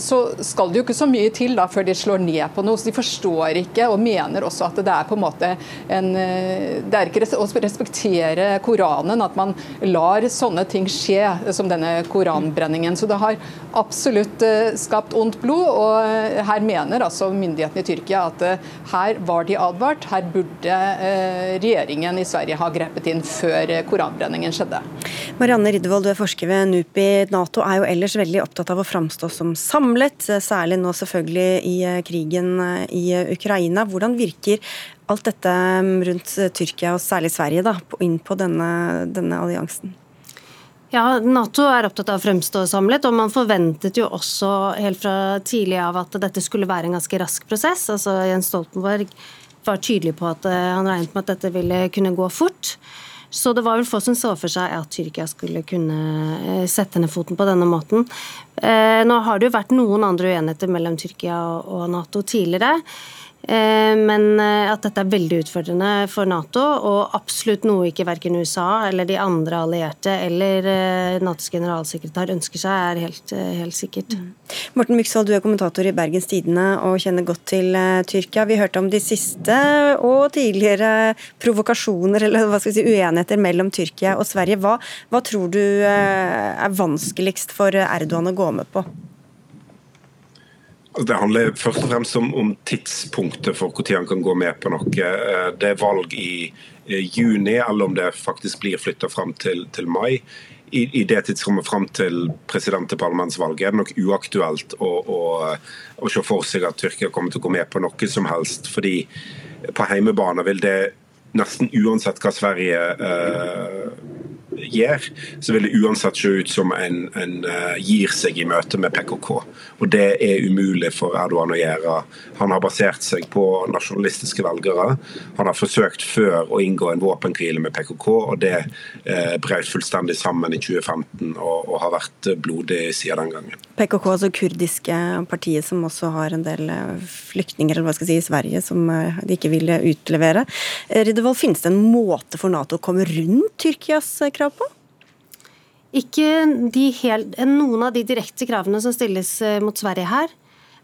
så skal det jo ikke så mye til da før de slår ned på noe. Så De forstår ikke og mener også at det er på en måte en Det er ikke å respektere Koranen at man lar sånne ting skje, som denne koranbrenningen. Så det har absolutt skapt ondt blod. og Her mener altså myndighetene i Tyrkia at her var de advart. Her burde eh, regjeringen i Sverige ha grepet inn før koranbrenningen skjedde. Marianne Riddervold, du er forsker ved NUPI. Nato er jo ellers veldig opptatt av å framstå som samlet, særlig nå selvfølgelig i eh, krigen eh, i Ukraina. Hvordan virker alt dette mm, rundt Tyrkia, og særlig Sverige, da, inn på denne, denne alliansen? Ja, Nato er opptatt av å fremstå samlet, og man forventet jo også helt fra tidlig av at dette skulle være en ganske rask prosess. Altså Jens Stoltenberg var tydelig på at eh, han regnet med at dette ville kunne gå fort. Så det var vel få som så for seg at Tyrkia skulle kunne eh, sette ned foten på denne måten. Eh, nå har det jo vært noen andre uenigheter mellom Tyrkia og Nato tidligere. Eh, men eh, at dette er veldig utfordrende for Nato, og absolutt noe ikke verken USA eller de andre allierte eller eh, Natos generalsekretær ønsker seg, er helt, helt sikkert. Mm. Morten Myksvold, du er kommentator i Bergens Tidende og kjenner godt til Tyrkia. Vi hørte om de siste og tidligere provokasjoner eller hva skal vi si, uenigheter mellom Tyrkia og Sverige. Hva, hva tror du er vanskeligst for Erdogan å gå med på? Altså, det handler først og fremst om, om tidspunktet for når han kan gå med på noe. Eh, det er valg i juni, eller om det faktisk blir flytta fram til, til, mai. I, I, det tidsrommet fram til president- og parlamentsvalget er det nok uaktuelt å, å, å, se for seg at Tyrkia kommer til å gå med på noe som helst. fordi på heimebane vil det nesten uansett hva Sverige eh, gjør, så vil det uansett se ut som en, en uh, gir seg i møte med PKK. Og Det er umulig for Erdogan å gjøre. Han har basert seg på nasjonalistiske velgere. Han har forsøkt før å inngå en våpenhvile med PKK, og det uh, brøt fullstendig sammen i 2015 og, og har vært blodig siden den gangen. PKK, altså kurdiske partiet som også har en del eh, flyktninger eller hva skal jeg si, i Sverige som de ikke ville utlevere. Riddervold, finnes det en måte for Nato å komme rundt Tyrkias krav? Ikke helt, noen av de direkte kravene som stilles eh, mot Sverige her,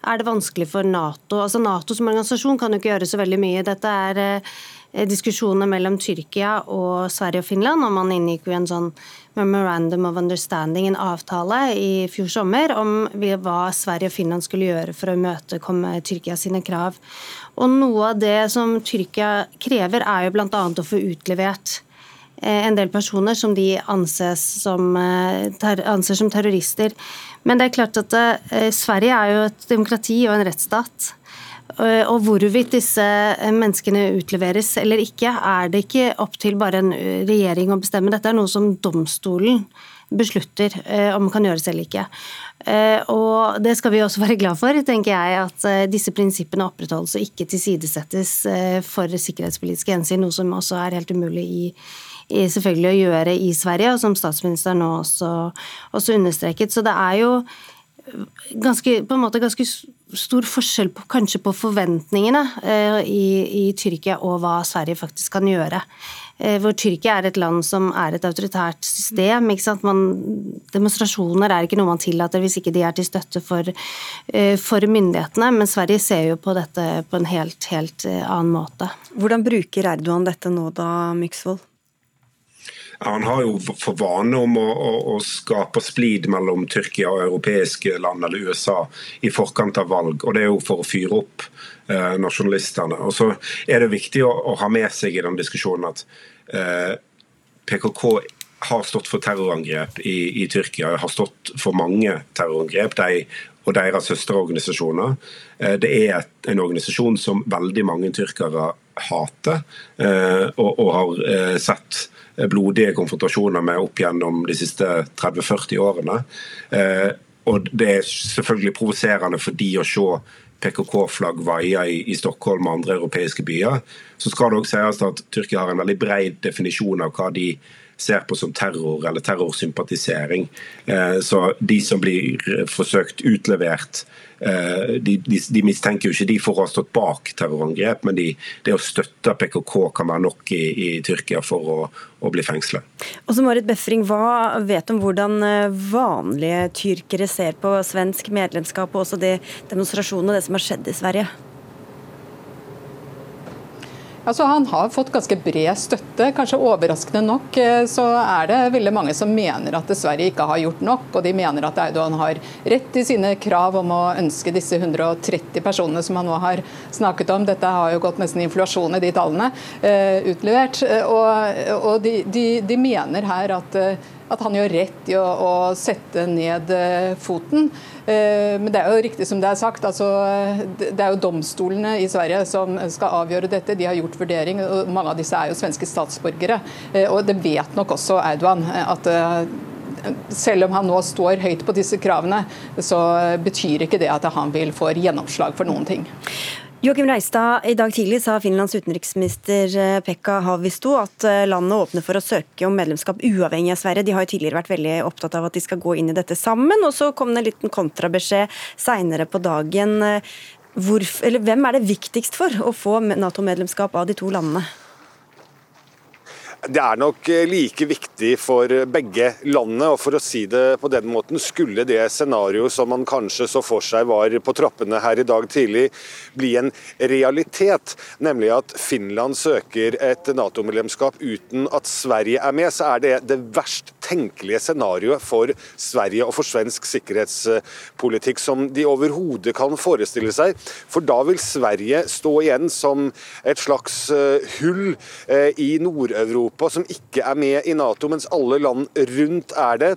er det vanskelig for Nato. Altså Nato som organisasjon kan jo ikke gjøre så veldig mye. Dette er eh, diskusjoner mellom Tyrkia og Sverige og Finland, og man inngikk jo en sånn memorandum of understanding, en avtale, i fjor sommer om hva Sverige og Finland skulle gjøre for å imøtekomme Tyrkia sine krav. Og noe av det som Tyrkia krever, er jo bl.a. å få utlevert en del personer som de som, eh, anser som terrorister. Men det er klart at eh, Sverige er jo et demokrati og en rettsstat. Og hvorvidt disse menneskene utleveres eller ikke, er det ikke opp til bare en regjering å bestemme. Dette er noe som domstolen beslutter om kan gjøres eller ikke. Og det skal vi også være glad for, tenker jeg, at disse prinsippene opprettholdes og ikke tilsidesettes for sikkerhetspolitiske hensyn, noe som også er helt umulig i selvfølgelig å gjøre i Sverige, og som statsministeren nå også, også understreket. Så det er jo ganske, på en måte ganske stor forskjell på, kanskje på forventningene eh, i, i, Tyrkia og hva Sverige faktisk kan gjøre. Eh, hvor Tyrkia er et land som er et autoritært system. Man, demonstrasjoner er ikke noe man tillater hvis ikke de er til støtte for, eh, for myndighetene. Men Sverige ser jo på dette på en helt, helt eh, annen måte. Hvordan bruker Erdogan dette nå da, Myksvold? Han har jo for vane om å, å, å, skape splid mellom Tyrkia og europeiske land eller USA i forkant av valg. og Det er jo for å fyre opp eh, nasjonalistene. Og så er det viktig å, å, ha med seg i den diskusjonen at eh, PKK har stått for terrorangrep i, i Tyrkia, har stått for mange terrorangrep. De og deres søsterorganisasjoner. Eh, det er en organisasjon som veldig mange tyrkere hater, eh, og, og har eh, sett blodige konfrontasjoner med opp gjennom de siste 30-40 årene. Eh, og Det er selvfølgelig provoserende for de å se PKK-flagg vaie i, i, Stockholm og andre europeiske byer, så skal det også sies at Tyrkia har en veldig bred definisjon av hva de ser på som terror eller terrorsympatisering. Eh, så de som blir forsøkt utlevert Eh, de, de, de, mistenker jo ikke de for å ha stått bak terrorangrep, men de, det å støtte PKK kan være nok i, i Tyrkia for å, å bli fengslet. Og så Marit Befring, Hva vet om hvordan eh, vanlige tyrkere ser på svensk medlemskap og også de demonstrasjonene og det som har skjedd i Sverige? Altså, han har fått ganske bred støtte. Kanskje overraskende nok eh, så er det veldig mange som mener at Sverige ikke har gjort nok, og de mener at Erdogan har rett i sine krav om å ønske disse 130 personene som han nå har snakket om. Dette har jo gått nesten inflasjon i de tallene uh, utlevert. Og, og de, de, de, mener her at at han gjør rett i å, å sette ned eh, foten. Eh, men det er jo riktig som det er sagt. Altså, det er jo domstolene i Sverige som skal avgjøre dette. De har gjort vurdering. og Mange av disse er jo svenske statsborgere. Eh, og det vet nok også Erdogan. at selv om han nå står høyt på disse kravene, så betyr ikke det at han vil få gjennomslag for noen ting. Joakim Reistad, i dag tidlig sa Finlands utenriksminister eh, Pekka Havisto at eh, landet åpner for å søke om medlemskap uavhengig av Sverige. De har jo tidligere vært veldig opptatt av at de skal gå inn i dette sammen. Og så kom det en liten kontrabeskjed seinere på dagen. Hvor, hvem er det viktigst for å få Nato-medlemskap av de to landene? Det er nok eh, like viktig for begge landene. og for å si det på den måten, Skulle det scenarioet som man kanskje så for seg var på trappene her i dag tidlig, bli en realitet, nemlig at Finland søker et Nato-medlemskap uten at Sverige er med, så er det det verst tenkelige scenarioet for Sverige og for svensk sikkerhetspolitikk som de overhodet kan forestille seg. For da vil Sverige stå igjen som et slags eh, hull eh, i Nord-Europa Europa som ikke er med i Nato, mens alle land rundt er det.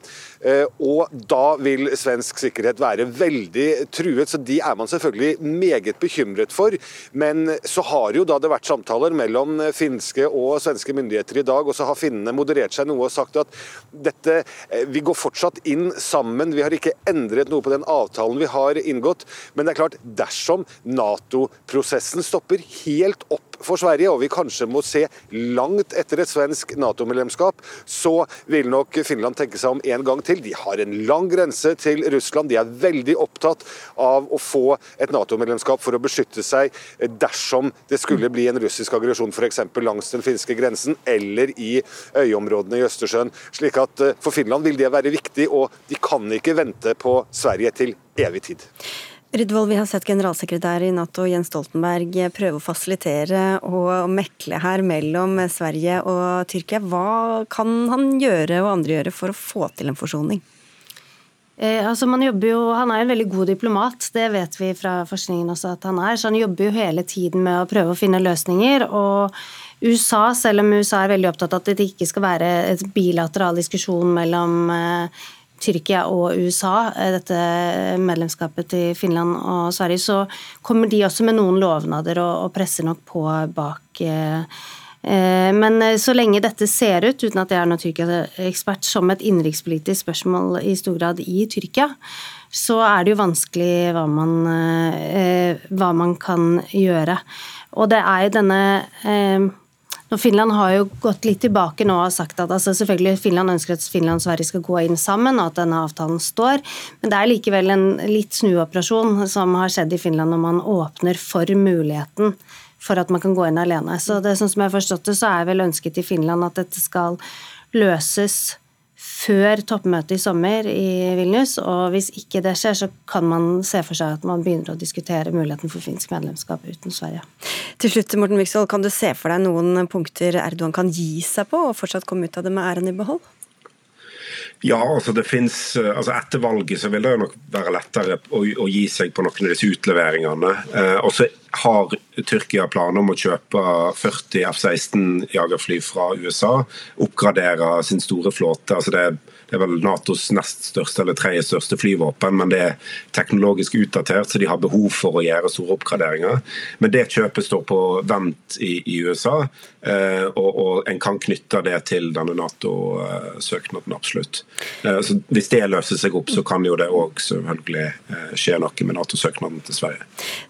Eh, og da vil svensk sikkerhet være veldig truet, så de er man selvfølgelig meget bekymret for. Men så har jo da det vært samtaler mellom finske og svenske myndigheter i dag, og så har finnene moderert seg noe og sagt at dette, eh, vi går fortsatt inn sammen. Vi har ikke endret noe på den avtalen vi har inngått. Men det er klart, dersom Nato-prosessen stopper helt opp for Sverige, og vi kanskje må se langt etter et svensk Nato-medlemskap, så vil nok Finland tenke seg om en gang til. De har en lang grense til Russland. De er veldig opptatt av å få et Nato-medlemskap for å beskytte seg dersom det skulle bli en russisk aggresjon f.eks. langs den finske grensen eller i øyområdene i Østersjøen. Slik at eh, For Finland vil det være viktig, og de kan ikke vente på Sverige til evig tid. Rydvold, vi har sett generalsekretær i Nato Jens Stoltenberg prøve å fasilitere og mekle her mellom Sverige og Tyrkia. Hva kan han gjøre og andre gjøre for å få til en forsoning? Eh, altså man jo, Han er en veldig god diplomat, det vet vi fra forskningen også at han er. Så han jobber jo hele tiden med å prøve å finne løsninger. og USA, selv om USA er veldig opptatt av at det ikke skal være et bilateral diskusjon mellom eh, Tyrkia og USA, eh, dette medlemskapet til Finland og Sverige, så kommer de også med noen lovnader og, presser nok på bak. Eh, eh, men så lenge dette ser ut, uten at jeg er noen Tyrkia-ekspert, som et innenrikspolitisk spørsmål i stor grad i Tyrkia, så er det jo vanskelig hva man, hva man kan gjøre. Og det er jo denne og Finland har jo gått litt tilbake nå og sagt at altså selvfølgelig Finland ønsker at Finland og Sverige skal gå inn sammen, og at denne avtalen står. Men det er likevel en litt snuoperasjon som har skjedd i Finland når man åpner for muligheten for at man kan gå inn alene. Så det, sånn som jeg har forstått det, så er vel ønsket i Finland at dette skal løses før toppmøtet i sommer i Vilnius. Og hvis ikke det skjer, så kan man se for seg at man begynner å diskutere muligheten for finsk medlemskap uten Sverige. Til slutt, Morten Wiksvold, kan du se for deg noen punkter Erdogan kan gi seg på, og fortsatt komme ut av det med æren i behold? Ja, altså det finnes, eh, altså Etter valget så vil det jo nok være lettere å, å gi seg på noen av disse utleveringene. Eh, og så har Tyrkia planer om å kjøpe 40 F-16 jagerfly fra USA. Oppgradere sin store flåte. altså det er det er vel Natos nest største eller tredje største flyvåpen, men det er teknologisk utdatert, så de har behov for å gjøre store oppgraderinger. Men det kjøpet står på vent i, i USA, eh, og, og, en kan knytte det til denne Nato-søknaden, absolutt. Eh, så Hvis det løser seg opp, så kan jo det òg selvfølgelig eh, skje noe med Nato-søknaden til Sverige.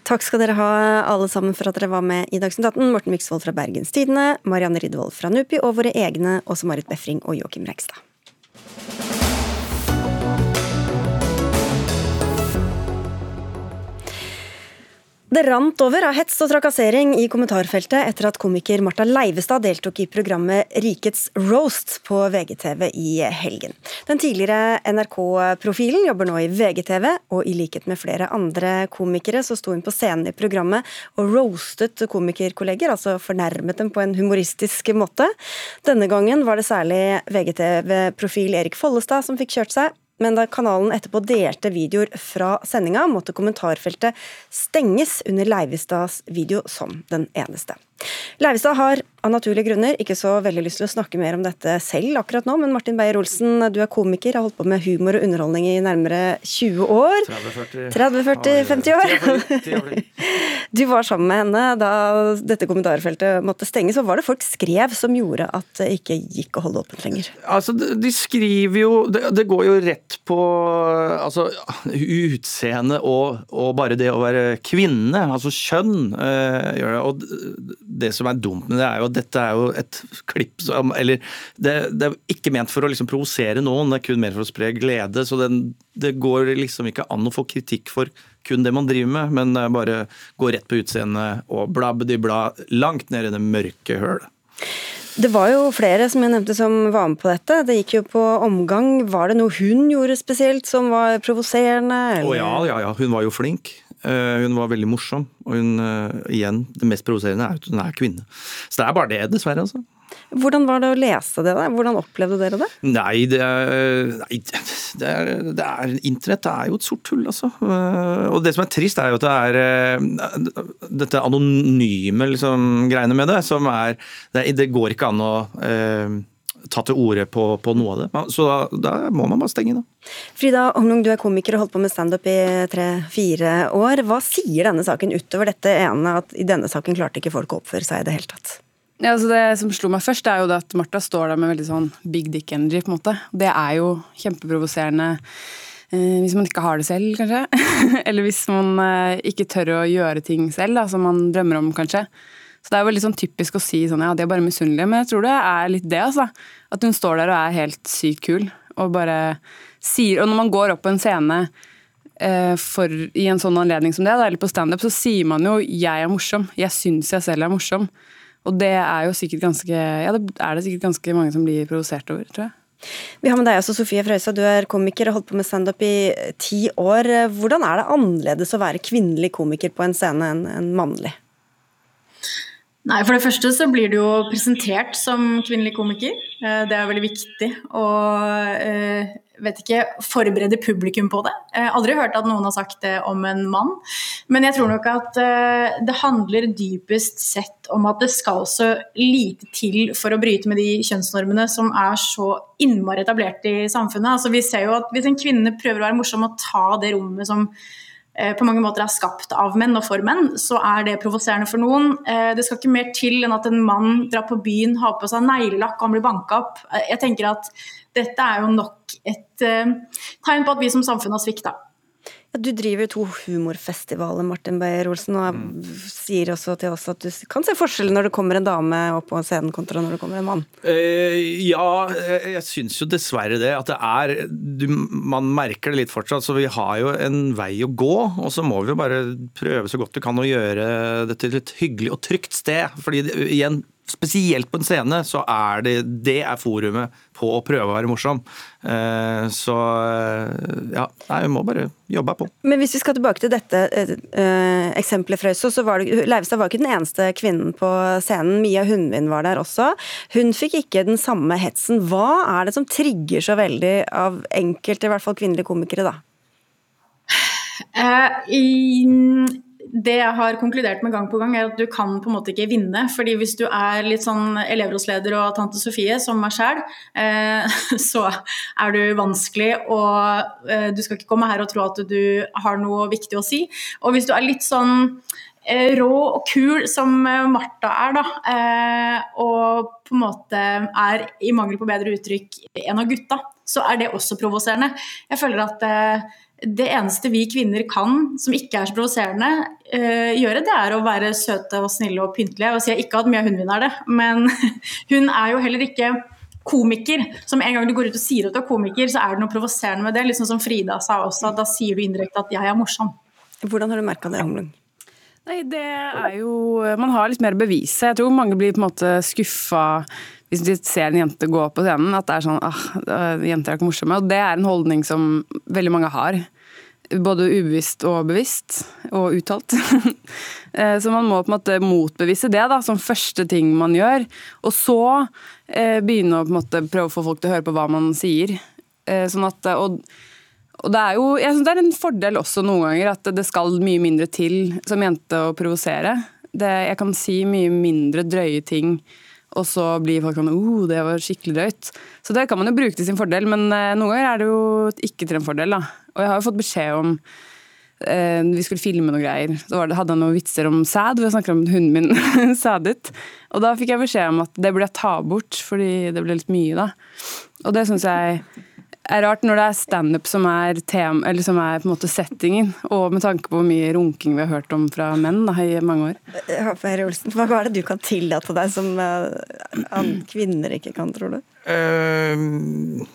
Takk skal dere ha alle sammen for at dere var med i Dagsnytt 18. Morten Myksvold fra Bergens Tidende, Marianne Ridvold fra NUPI og våre egne også Marit Befring og Joakim Rekstad. Bye. Det rant over av hets og trakassering i kommentarfeltet etter at komiker Marta Leivestad deltok i programmet Rikets roast på VGTV i helgen. Den tidligere NRK-profilen jobber nå i VGTV, og i likhet med flere andre komikere så sto hun på scenen i programmet og roastet komikerkolleger, altså fornærmet dem på en humoristisk måte. Denne gangen var det særlig VGTV-profil Erik Follestad som fikk kjørt seg, men da kanalen etterpå delte videoer fra sendinga, måtte kommentarfeltet stenges under Leivestads video som den eneste. Leivestad har av naturlige grunner ikke så veldig lyst til å snakke mer om dette selv akkurat nå, men Martin Beyer-Olsen, du er komiker, har holdt på med humor og underholdning i nærmere 20 år. 30-40-50 år. Du var sammen med henne da dette kommentarfeltet måtte stenges. Hva var det folk skrev som gjorde at det ikke gikk å holde åpent lenger? Altså, De skriver jo Det, går jo rett på altså, utseende og, og, bare det å være kvinne, altså kjønn, øh, gjør det. Og det som er dumt med det, er jo at dette er jo et klipp som Eller det, det er ikke ment for å liksom provosere noen, det er kun mer for å spre glede. Så den, det går liksom ikke an å få kritikk for kun det man driver med, men bare gå rett på utseendet og blabbedi-bla langt ned i det mørke hølet. Det var jo flere som jeg nevnte som var med på dette. Det gikk jo på omgang. Var det noe hun gjorde spesielt som var provoserende? Å ja, ja, ja. Hun var jo flink. Eh, hun var veldig morsom, og hun, eh, igjen, det mest provoserende er at hun er kvinne. Så det er bare det, dessverre, altså. Hvordan var det å lese det? der? Hvordan opplevde dere det? Nei, det nei, det er, det er Internett er jo et sort hull, altså. Eh, og det som er trist, er jo at det er dette anonyme liksom, greiene med det, som er Det, det går ikke an å ta til orde på, på, noe av det. Så da, da, må man bare stenge, da. Frida Omlung, du er komiker og holdt på med standup i tre-fire år. Hva sier denne saken utover dette ene at i denne saken klarte ikke folk å oppføre seg i det hele tatt? Ja, altså det som slo meg først, er jo at Martha står der med veldig sånn big dick energy. på en måte. Det er jo kjempeprovoserende eh, hvis man ikke har det selv, kanskje. Eller hvis man eh, ikke tør å gjøre ting selv, da, som man drømmer om, kanskje. Så det er jo litt sånn typisk å si sånn ja, de er bare misunnelige, men jeg tror det er litt det, altså. At hun står der og er helt sykt kul og bare sier Og når man går opp på en scene eh, for, i en sånn anledning som det, eller på standup, så sier man jo 'jeg er morsom', 'jeg syns jeg selv er morsom'. Og det er jo sikkert ganske Ja, det er det sikkert ganske mange som blir provosert over, tror jeg. Vi har med deg også Sofie Frøysa, du er komiker og holdt på med standup i ti år. Hvordan er det annerledes å være kvinnelig komiker på en scene enn mannlig? Nei, For det første så blir du jo presentert som kvinnelig komiker. Eh, det er veldig viktig å eh, vet ikke, forberede publikum på det. Jeg har aldri hørt at noen har sagt det om en mann. Men jeg tror nok at eh, det handler dypest sett om at det skal så lite til for å bryte med de kjønnsnormene som er så innmari etablert i samfunnet. Altså, vi ser jo at Hvis en kvinne prøver å være morsom og ta det rommet som Eh, på mange måter er skapt av menn og for menn, så er det provoserende for noen. Eh, det skal ikke mer til enn at en mann drar på byen, har på seg neglelakk og han blir banka opp. Eh, jeg tenker at dette er jo nok et tegn på at vi som samfunn har svikta. Du driver to humorfestivaler, Martin Beyer-Olsen, og mm. sier også til oss at du kan se forskjell når det kommer en dame opp på scenen kontra når det kommer en mann. Eh, ja, jeg syns jo dessverre det. At det er du, Man merker det litt fortsatt. Så vi har jo en vei å gå. Og så må vi jo bare prøve så godt vi kan å gjøre det til et hyggelig og trygt sted. Fordi igjen, spesielt på en scene, så er det, det er forumet på å prøve å være morsom. Eh, så eh, ja, nei, vi må bare jobbe på. Men hvis vi skal tilbake til dette uh, eksempelet fra Øsso, så var det, Leivestad var ikke den eneste kvinnen på scenen. Mia Hundvin var der også. Hun fikk ikke den samme hetsen. Hva er det som trigger så veldig av enkelte, i hvert fall kvinnelige komikere, da? Uh, i det jeg har konkludert med gang på gang, er at du kan på en måte ikke vinne. fordi hvis du er litt sånn elevrådsleder og tante Sofie, som meg sjæl, eh, så er du vanskelig, og eh, du skal ikke komme her og tro at du har noe viktig å si. Og hvis du er litt sånn eh, rå og kul som Martha er, da, og på en måte er, i mangel på bedre uttrykk, en av gutta, så er det også provoserende. Jeg føler at det eneste vi kvinner kan, som ikke er så provoserende, uh, gjøre, det er å være søte og snille og pyntelige. Og si ikke at Mia Hundvin er det, men hun er jo heller ikke komiker. Som en gang du går ut og sier at du er komiker, så er det noe provoserende med det. Sånn som Frida sa også, da sier du indirekte at jeg er morsom. Hvordan har du merka det, Humlung? Nei, det er jo Man har litt mer å bevise. Jeg tror mange blir på en måte skuffa hvis de ser en jente gå på scenen, at det er sånn ah, jenter er ikke morsomme. Og det er en holdning som veldig mange har. Både ubevisst og bevisst, og uttalt. Eh, så man må på en måte motbevise det da, som første ting man gjør. Og så eh, begynne å på en måte prøve å få folk til å høre på hva man sier. Eh, sånn at, og, og det er jo jeg synes det er en fordel også noen ganger at det skal mye mindre til som jente å provosere. Jeg kan si mye mindre drøye ting og så blir folk sånn oh, det var skikkelig drøyt. Så det kan man jo bruke til sin fordel, men eh, noen ganger er det jo ikke til en fordel. da. Og jeg har jo fått beskjed om eh, vi skulle filme noen greier. Så hadde jeg noen vitser om sæd, hvor jeg snakker om hunden min sædet. Og da fikk jeg beskjed om at det burde jeg ta bort, fordi det ble litt mye da. Og det syns jeg er rart når det er standup som, er som er på en måte settingen, og med tanke på hvor mye runking vi har hørt om fra menn da, i mange år. Herre Olsen, hva er det du kan tillate deg som uh, kvinner ikke kan, tror du? Uh,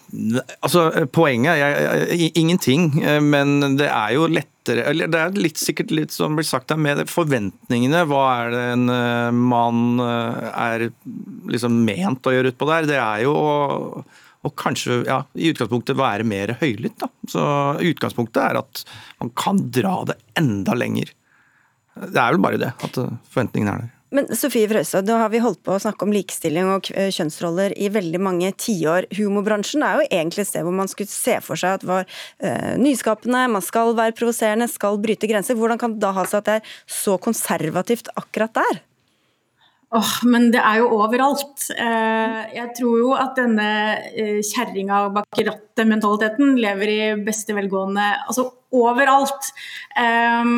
altså, Poenget er ingenting, men det er jo lettere eller Det er litt sikkert litt som blir sagt her, med forventningene. Hva er det en mann er liksom ment å gjøre utpå der? Det er jo og kanskje ja, i utgangspunktet være mer høylytt. Da. Så Utgangspunktet er at man kan dra det enda lenger. Det er vel bare det, at forventningene er der. Men Sofie Frøysa, da har vi holdt på å snakke om likestilling og kjønnsroller i veldig mange tiår. Humorbransjen er jo egentlig et sted hvor man skulle se for seg at var uh, nyskapende, man skal være provoserende, skal bryte grenser. Hvordan kan det da ha seg at det er så konservativt akkurat der? Åh, men det er jo overalt. Eh, jeg tror jo at denne eh, kjerringa bak rattet-mentaliteten lever i beste velgående altså overalt. Eh,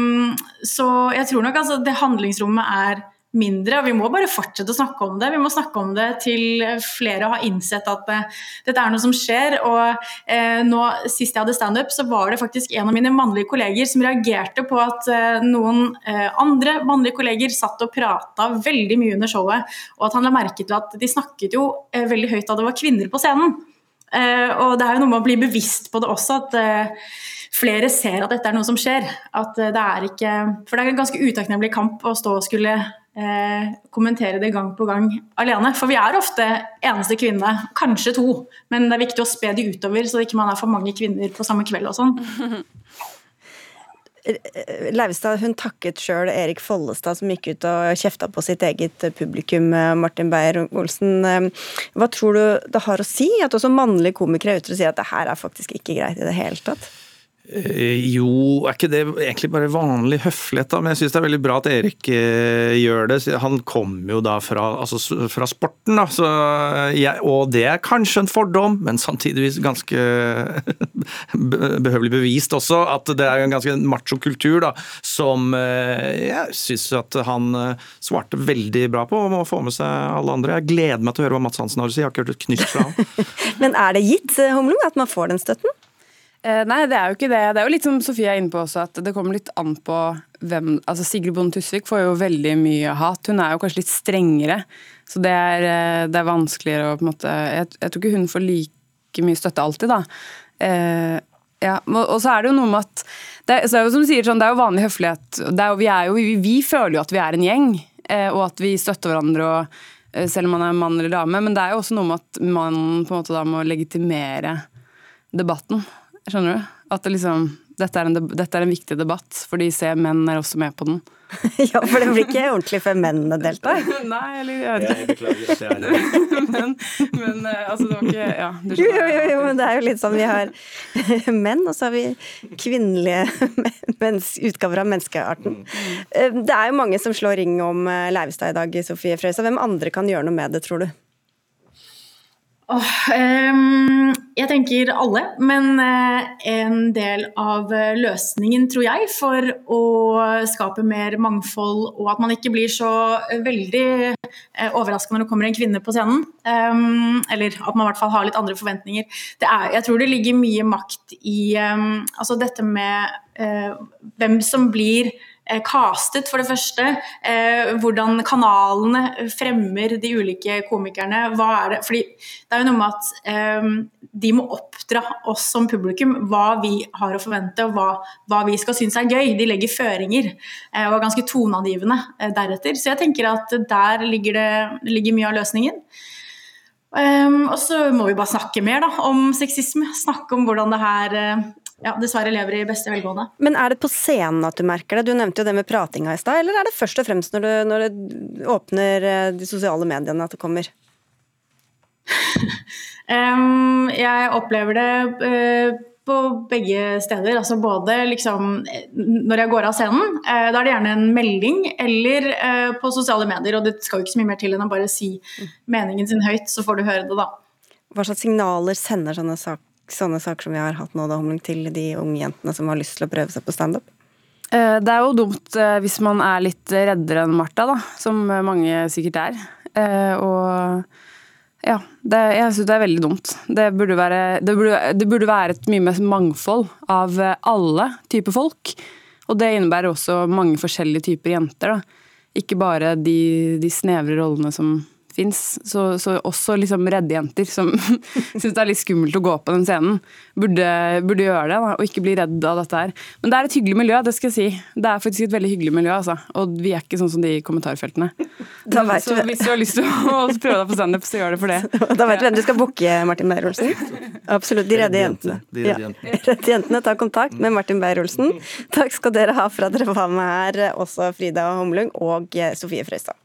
så jeg tror nok altså det handlingsrommet er mindre. og Vi må bare fortsette å snakke om det. Vi må snakke om det til flere har innsett at uh, dette er noe som skjer. og uh, nå, Sist jeg hadde standup, så var det faktisk en av mine mannlige kolleger som reagerte på at uh, noen andre mannlige kolleger satt og prata veldig mye under showet, og at han la merke til at de snakket jo veldig høyt da det var kvinner på scenen. og det er jo noe med å bli bevisst på det også, at flere ser at dette er noe som skjer. At det er ikke For det er en ganske utakknemlig kamp å stå og skulle eh, kommentere det gang på gang alene. For vi er ofte eneste kvinne, kanskje to, men det er viktig å spe de utover, så ikke man er for mange kvinner på samme kveld og sånn. Leivestad hun takket sjøl Erik Follestad, som gikk ut og kjefta på sitt eget publikum. Eh, Martin Beyer-Olsen, eh, hva tror du det har å si at også mannlige komikere er ute og sier at det her er faktisk ikke greit i det hele tatt? Eh, jo, er ikke det egentlig bare vanlig høflighet, da? Men jeg syns det er veldig bra at Erik eh, gjør det. Han kommer jo da fra, altså, fra sporten, da. Så, jeg, og det er kanskje en fordom, men samtidigvis ganske behøvelig bevist også. At det er en ganske macho kultur da, som eh, jeg syns at han eh, svarte veldig bra på, om å få med seg alle andre. Jeg gleder meg til å høre hva Mats Hansen har å si. Jeg har ikke hørt et knyst fra ham. men er det gitt, Humlung, at man får den støtten? Eh, nei, det er jo ikke det. Det er jo litt som Sofie er inne på også, at det kommer litt an på hvem Altså Sigrid Bonde Tusvik får jo veldig mye hat. Hun er jo kanskje litt strengere, så det er, eh, det er vanskeligere å på en måte jeg, jeg, tror ikke hun får like mye støtte alltid, da. Eh, ja, og så er det jo noe med at det, så er jo som du sier, sånn, det er jo vanlig høflighet. Er jo, vi, er jo, vi, vi, føler jo at vi er en gjeng, eh, og at vi støtter hverandre. og eh, selv om man er mann eller dame, men det er jo også noe med at man på en måte da må legitimere debatten. Skjønner du? At det liksom dette er, en, dette er en viktig debatt, fordi se, menn er også med på den. ja, for det blir ikke ordentlig før mennene deltar. Nei, eller jeg vet ikke. men, men eh, altså, det var ikke Ja, du jo, jo, jo, jo, men det er jo litt sånn vi har menn, og så har vi kvinnelige utgaver av menneskearten. Mm. det er jo mange som slår ring om eh, Leivestad i dag, Sofie Frøysa. Hvem andre kan gjøre noe med det, tror du? Oh, um, jeg tenker alle, men uh, en del av løsningen, tror jeg, for å skape mer mangfold og at man ikke blir så veldig uh, overraska når det kommer en kvinne på scenen, um, eller at man i hvert fall har litt andre forventninger. Er, jeg tror det ligger mye makt i um, altså dette med uh, hvem som blir castet, for det første. Eh, hvordan kanalene fremmer de ulike komikerne. Hva er det? Fordi det er jo noe med at eh, de må oppdra oss som publikum hva vi har å forvente og hva, hva vi skal synes er gøy. De legger føringer eh, og er ganske toneangivende deretter. Så jeg tenker at der ligger det ligger mye av løsningen. Um, og så må vi bare snakke mer da, om sexisme. Snakke om hvordan det her ja, dessverre lever i beste velgående. Men er det på scenen at du merker det? Du nevnte jo det med pratinga i stad. Eller er det først og fremst når du, når du åpner eh, de sosiale mediene at det kommer? um, jeg opplever det uh, på begge steder. Altså både liksom når jeg går av scenen, uh, da er det gjerne en melding, eller uh, på sosiale medier. Og det skal jo ikke så mye mer til enn å bare si meningen sin høyt, så får du høre det, da. Hva slags signaler sender sånne saker? Sånne saker som vi har hatt nå, da, til de unge jentene som har lyst til å prøve seg på standup? Eh, det er jo dumt eh, hvis man er litt reddere enn Martha, da, som mange sikkert er. Eh, og ja, det, jeg syns det er veldig dumt. Det burde, være, det, burde, det burde, være, et mye mer mangfold av alle typer folk. Og det innebærer også mange forskjellige typer jenter. Da. Ikke bare de, de snevre rollene som fins. Så, så, også liksom redde jenter som syns det er litt skummelt å gå på den scenen, burde, burde gjøre det. Da, og ikke bli redd av dette her. Men det er et hyggelig miljø, det skal jeg si. Det er faktisk et veldig hyggelig miljø, altså. Og vi er ikke sånn som de i kommentarfeltene. så hvis du har lyst til å prøve deg på standup, så gjør det for det. Da vet du hvem du skal booke, Martin Beyer-Olsen. Absolutt. De redde jentene. De redde jentene. Ja. redde jentene, ta kontakt med Martin Beyer-Olsen. Takk skal dere ha for at dere var med her, også Frida Homlung og Sofie Frøystad.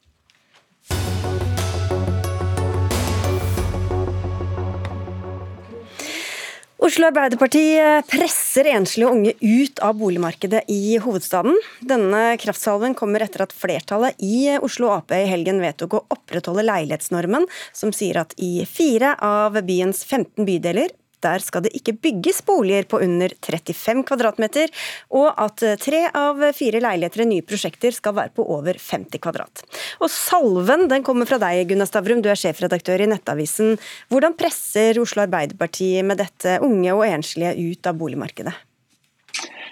Oslo Arbeiderparti presser enslige unge ut av boligmarkedet i hovedstaden. Denne kraftsalven kommer etter at flertallet i Oslo Ap i helgen vedtok å opprettholde leilighetsnormen, som sier at i fire av byens 15 bydeler der skal det ikke bygges boliger på under 35 kvadratmeter, og at tre av fire leiligheter i nye prosjekter skal være på over 50 kvadrat. Og salven den kommer fra deg, Gunnar Stavrum, du er sjefredaktør i Nettavisen. Hvordan presser Oslo Arbeiderparti med dette unge og enslige ut av boligmarkedet?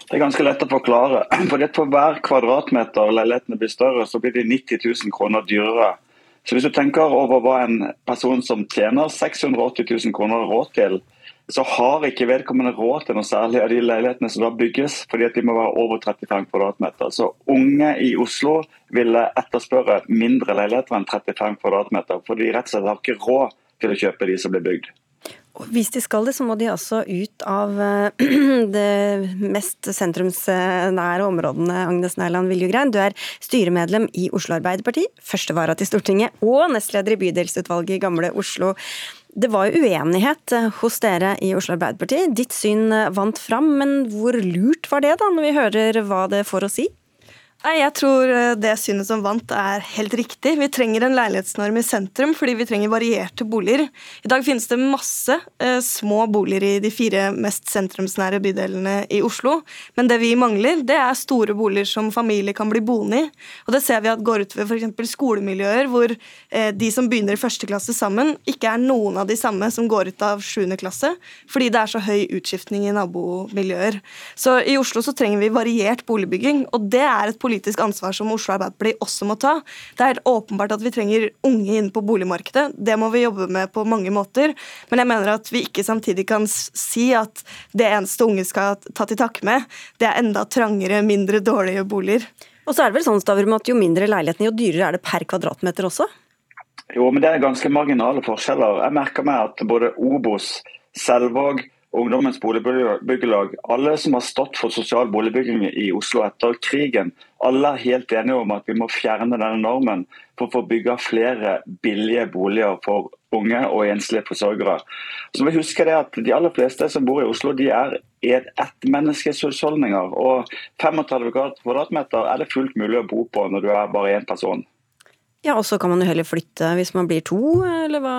Det er ganske lett å forklare. For For hver kvadratmeter leilighetene blir større, så blir de 90 000 kroner dyrere. Så hvis du tenker over hva en person som tjener 680 000 kroner råd til, så har ikke vedkommende råd til noe særlig av de leilighetene som da bygges, fordi at de må være over 35 kvadratmeter. Så unge i Oslo ville etterspørre mindre leiligheter enn 35 kvadratmeter, for de rett og slett har ikke råd til å kjøpe de som blir bygd. Hvis de skal det, så må de altså ut av eh, det mest sentrumsnære områdene. Agnes Nærland Viljugrein, du er styremedlem i Oslo Arbeiderparti, førstevara til Stortinget og nestleder i bydelsutvalget i Gamle Oslo. Det var jo uenighet eh, hos dere i Oslo Arbeiderparti. Ditt syn eh, vant fram, men hvor lurt var det, da, når vi hører hva det får å si? Nei, Jeg tror eh, det synet som vant er helt riktig. Vi trenger en leilighetsnorm i sentrum fordi vi trenger varierte boliger. I dag finnes det masse eh, små boliger i de fire mest sentrumsnære bydelene i Oslo. Men det vi mangler, det er store boliger som familier kan bli boende i. Og det ser vi at går ut ved f.eks. skolemiljøer hvor eh, de som begynner i første klasse sammen, ikke er noen av de samme som går ut av sjuende klasse, fordi det er så høy utskiftning i nabomiljøer. Så i Oslo så trenger vi variert boligbygging, og det er et politisk politisk ansvar som Oslo Arbeiderparti også må ta. Det er helt åpenbart at vi trenger unge inn på boligmarkedet. Det må vi jobbe med på mange måter. Men jeg mener at vi ikke samtidig kan si at det eneste unge skal ta til takke med, det er enda trangere, mindre dårlige boliger. Og så er det vel sånn Stavrum, at Jo mindre leilighetene, jo dyrere er det per kvadratmeter også? Jo, men det er ganske marginale forskjeller. Jeg merker meg at både Obos, Selvåg Ungdommens boligbyggelag, alle som har stått for sosial boligbygging i Oslo etter krigen, alle er helt enige om at vi må fjerne denne normen for å få bygge flere billige boliger for unge og enslige forsørgere. Så må vi huske det at De aller fleste som bor i Oslo, de er ettmenneskeshusholdninger. Og 35 kvadratmeter er det fullt mulig å bo på når du er bare én person. Ja, og så kan man jo heller flytte hvis man blir to, eller hva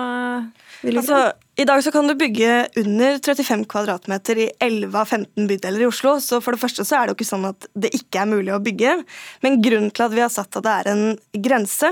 vil du altså, I dag så kan du bygge under 35 kvadratmeter i 11 av 15 bydeler i Oslo. Så for det første så er det jo ikke sånn at det ikke er mulig å bygge. Men grunnen til at vi har satt at det er en grense,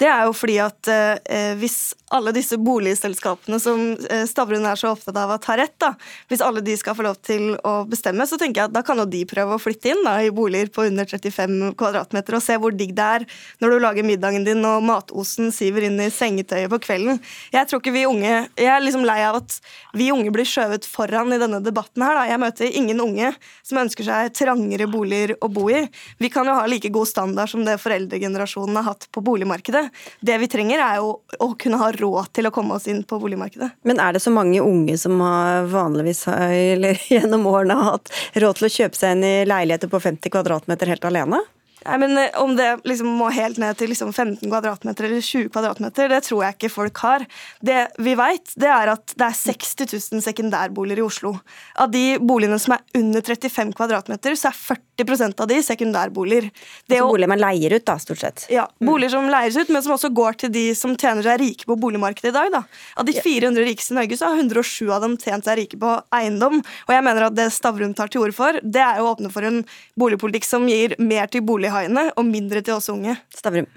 det er jo fordi at eh, hvis alle disse boligselskapene som eh, Stavrum er så opptatt av at har rett, da, hvis alle de skal få lov til å bestemme, så tenker jeg at da kan jo de prøve å flytte inn da, i boliger på under 35 kvadratmeter og se hvor digg det er når du lager middagen din og matosen siver inn i sengetøyet på kvelden. Jeg tror ikke vi unge Jeg er liksom lei av at vi unge blir skjøvet foran i denne debatten her. Da. Jeg møter ingen unge som ønsker seg trangere boliger å bo i. Vi kan jo ha like god standard som det foreldregenerasjonen har hatt på boligmarkedet. Det vi trenger, er jo å kunne ha råd til å komme oss inn på boligmarkedet. Men er det så mange unge som har vanligvis eller gjennom årene har hatt råd til å kjøpe seg inn i leiligheter på 50 kvadratmeter helt alene? Nei, men eh, Om det liksom må helt ned til liksom 15 kvadratmeter eller 20 kvadratmeter, det tror jeg ikke folk har. Det vi vet, det er at det er 60 000 sekundærboliger i Oslo. Av de boligene som er under 35 kvadratmeter, så er 40% av de sekundærboliger. Det altså boliger man leier ut, da, stort sett? Ja, boliger som leies ut, men som også går til de som tjener seg rike på boligmarkedet i dag. da. Av de 400 rikeste i Norge, så har 107 av dem tjent seg rike på eiendom. Og jeg mener at det Stavrum tar til orde for, det er å åpne for en boligpolitikk som gir mer til bolig haiene og mindre til oss unge. Stavrum.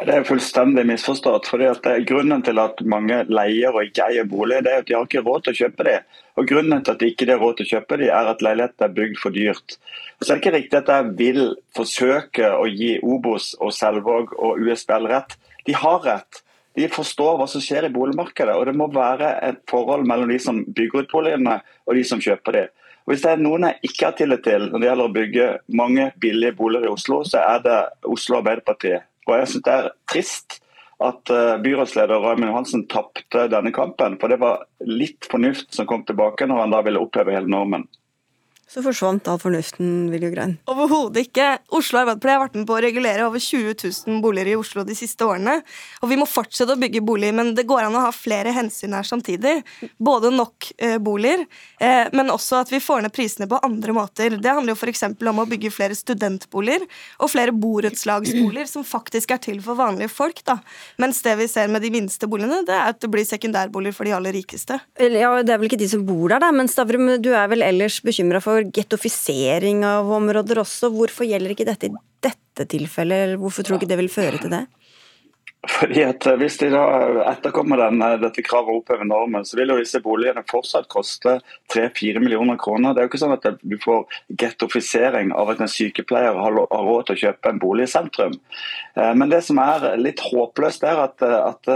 Det er fullstendig misforstått. fordi at Grunnen til at mange leier og ikke eier bolig, det er at de har ikke råd til å kjøpe dem. Og Grunnen til at de ikke har råd til å kjøpe dem, er at leiligheten er bygd for dyrt. Så er ikke riktig at jeg vil forsøke å gi Obos og Selvåg og USBL rett. De har rett. De forstår hva som skjer i boligmarkedet. og Det må være et forhold mellom de som bygger ut boligene og de som kjøper dem. Og Hvis det er noen jeg ikke har tillit til når det gjelder å bygge mange billige boliger i Oslo, så er det Oslo Arbeiderparti. Og jeg synes det er trist at eh, byrådsleder Raymond Johansen tapte denne kampen. For det var litt fornuft som kom tilbake når han da ville oppheve hele normen. Så forsvant all fornuften, Viljugrein? Overhodet ikke. Oslo Arbeiderparti har vært med på å regulere over 20 000 boliger i Oslo de siste årene. Og vi må fortsette å bygge boliger, men det går an å ha flere hensyn her samtidig. Både nok eh, boliger, eh, men også at vi får ned prisene på andre måter. Det handler jo f.eks. om å bygge flere studentboliger og flere borettslagsboliger som faktisk er til for vanlige folk. da. Mens det vi ser med de minste boligene, det er at det blir sekundærboliger for de aller rikeste. Ja, Det er vel ikke de som bor der, da, men Stavrum, du er vel ellers bekymra for gettofisering av områder også. Hvorfor gjelder ikke dette i dette tilfellet, hvorfor tror du ikke det vil føre til det? Fordi at eh, Hvis de da etterkommer den, eh, dette kravet og opphever normen, så vil jo disse boligene fortsatt koste 3-4 millioner kroner. Det er jo ikke sånn at du får gettofisering av at en sykepleier har råd til å kjøpe en bolig i sentrum. Eh, men det som er litt håpløst, er at, at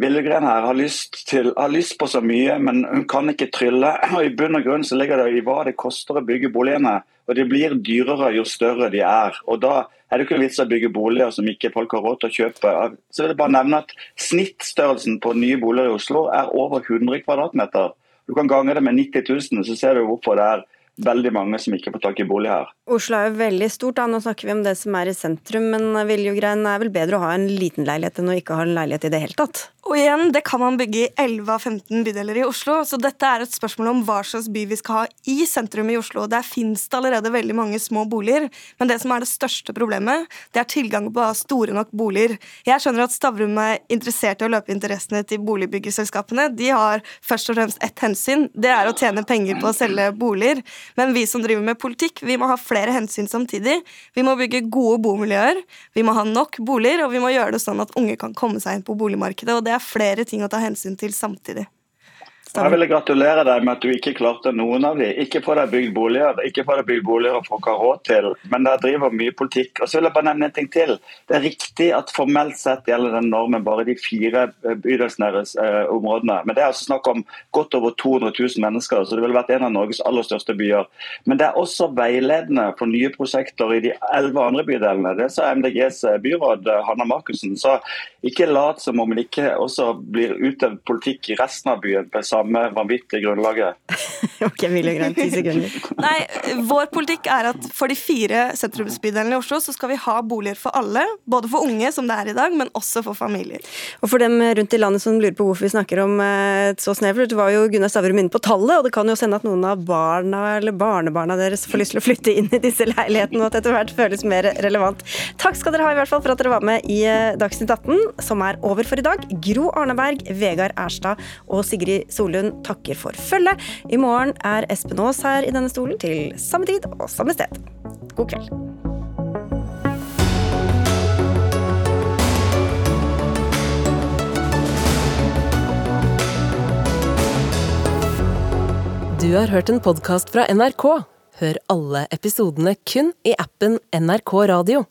Villegren her har lyst, til, har lyst, på så mye, men hun kan ikke trylle. Og I bunn og grunn så ligger det i hva det koster å bygge boligene. Og de blir dyrere jo større de er. Og da er det ikke vits å bygge boliger som ikke folk har råd til å kjøpe. Så vil jeg bare nevne at Snittstørrelsen på nye boliger i Oslo er over 100 kvadratmeter. Du kan gange det med 90 000, så ser du hvorfor det er veldig mange som ikke får tak i bolig her. Oslo er jo veldig stort, da. nå snakker vi om det som er i sentrum, men Viljugrein er vel bedre å ha en liten leilighet enn å ikke ha en leilighet i det hele tatt? Og igjen, det kan man bygge i 11 av 15 bydeler i Oslo, så dette er et spørsmål om hva slags by vi skal ha i sentrum i Oslo. Der finnes det allerede veldig mange små boliger, men det som er det største problemet, det er tilgang på store nok boliger. Jeg skjønner at Stavrum er interessert i å løpe interessene til boligbyggeselskapene. De har først og fremst ett hensyn, det er å tjene penger på å selge boliger. Men vi som driver med politikk, vi må ha flere hensyn samtidig. Vi må bygge gode bomiljøer, vi må ha nok boliger, og vi må gjøre det sånn at unge kan komme seg inn på boligmarkedet. og det er flere ting å ta hensyn til samtidig. Jeg vil gratulere deg med at du ikke klarte noen av de. Ikke få deg bygd boliger, ikke få deg bygd boliger og folk har råd til, men dere driver mye politikk. Og så vil jeg bare nevne en ting til. Det er riktig at formelt sett gjelder den normen bare de fire eh, bydelsnære eh, områdene. Men det er altså snakk om godt over 200 000 mennesker, så det ville vært en av Norges aller største byer. Men det er også veiledende for nye prosjekter i de elleve andre bydelene. Det sa MDGs byråd Hanna Markussen. Så ikke lat som om det ikke også blir utøvd politikk i resten av byen på samme vanvittige grunnlaget. ok, Emilie Grønn, ti sekunder. Nei, Vår politikk er at for de fire sentrumsbydelene i Oslo så skal vi ha boliger for alle. Både for unge, som det er i dag, men også for familier. Og for dem rundt i landet som lurer på hvorfor vi snakker om eh, et så snevert, var jo Gunnar Stavrum inne på tallet, og det kan jo sende at noen av barna eller barnebarna deres får lyst til å flytte inn i disse leilighetene, og at etter hvert føles mer relevant. Takk skal dere ha i hvert fall for at dere var med i eh, Dagsnytt 18 som er over for i dag. Gro Arneberg, Vegard Erstad og Sigrid Solund takker for følget. I morgen er Espen Aas her i denne stolen til samme tid og samme sted. God kveld. Du har hørt en podkast fra NRK. Hør alle episodene kun i appen NRK Radio.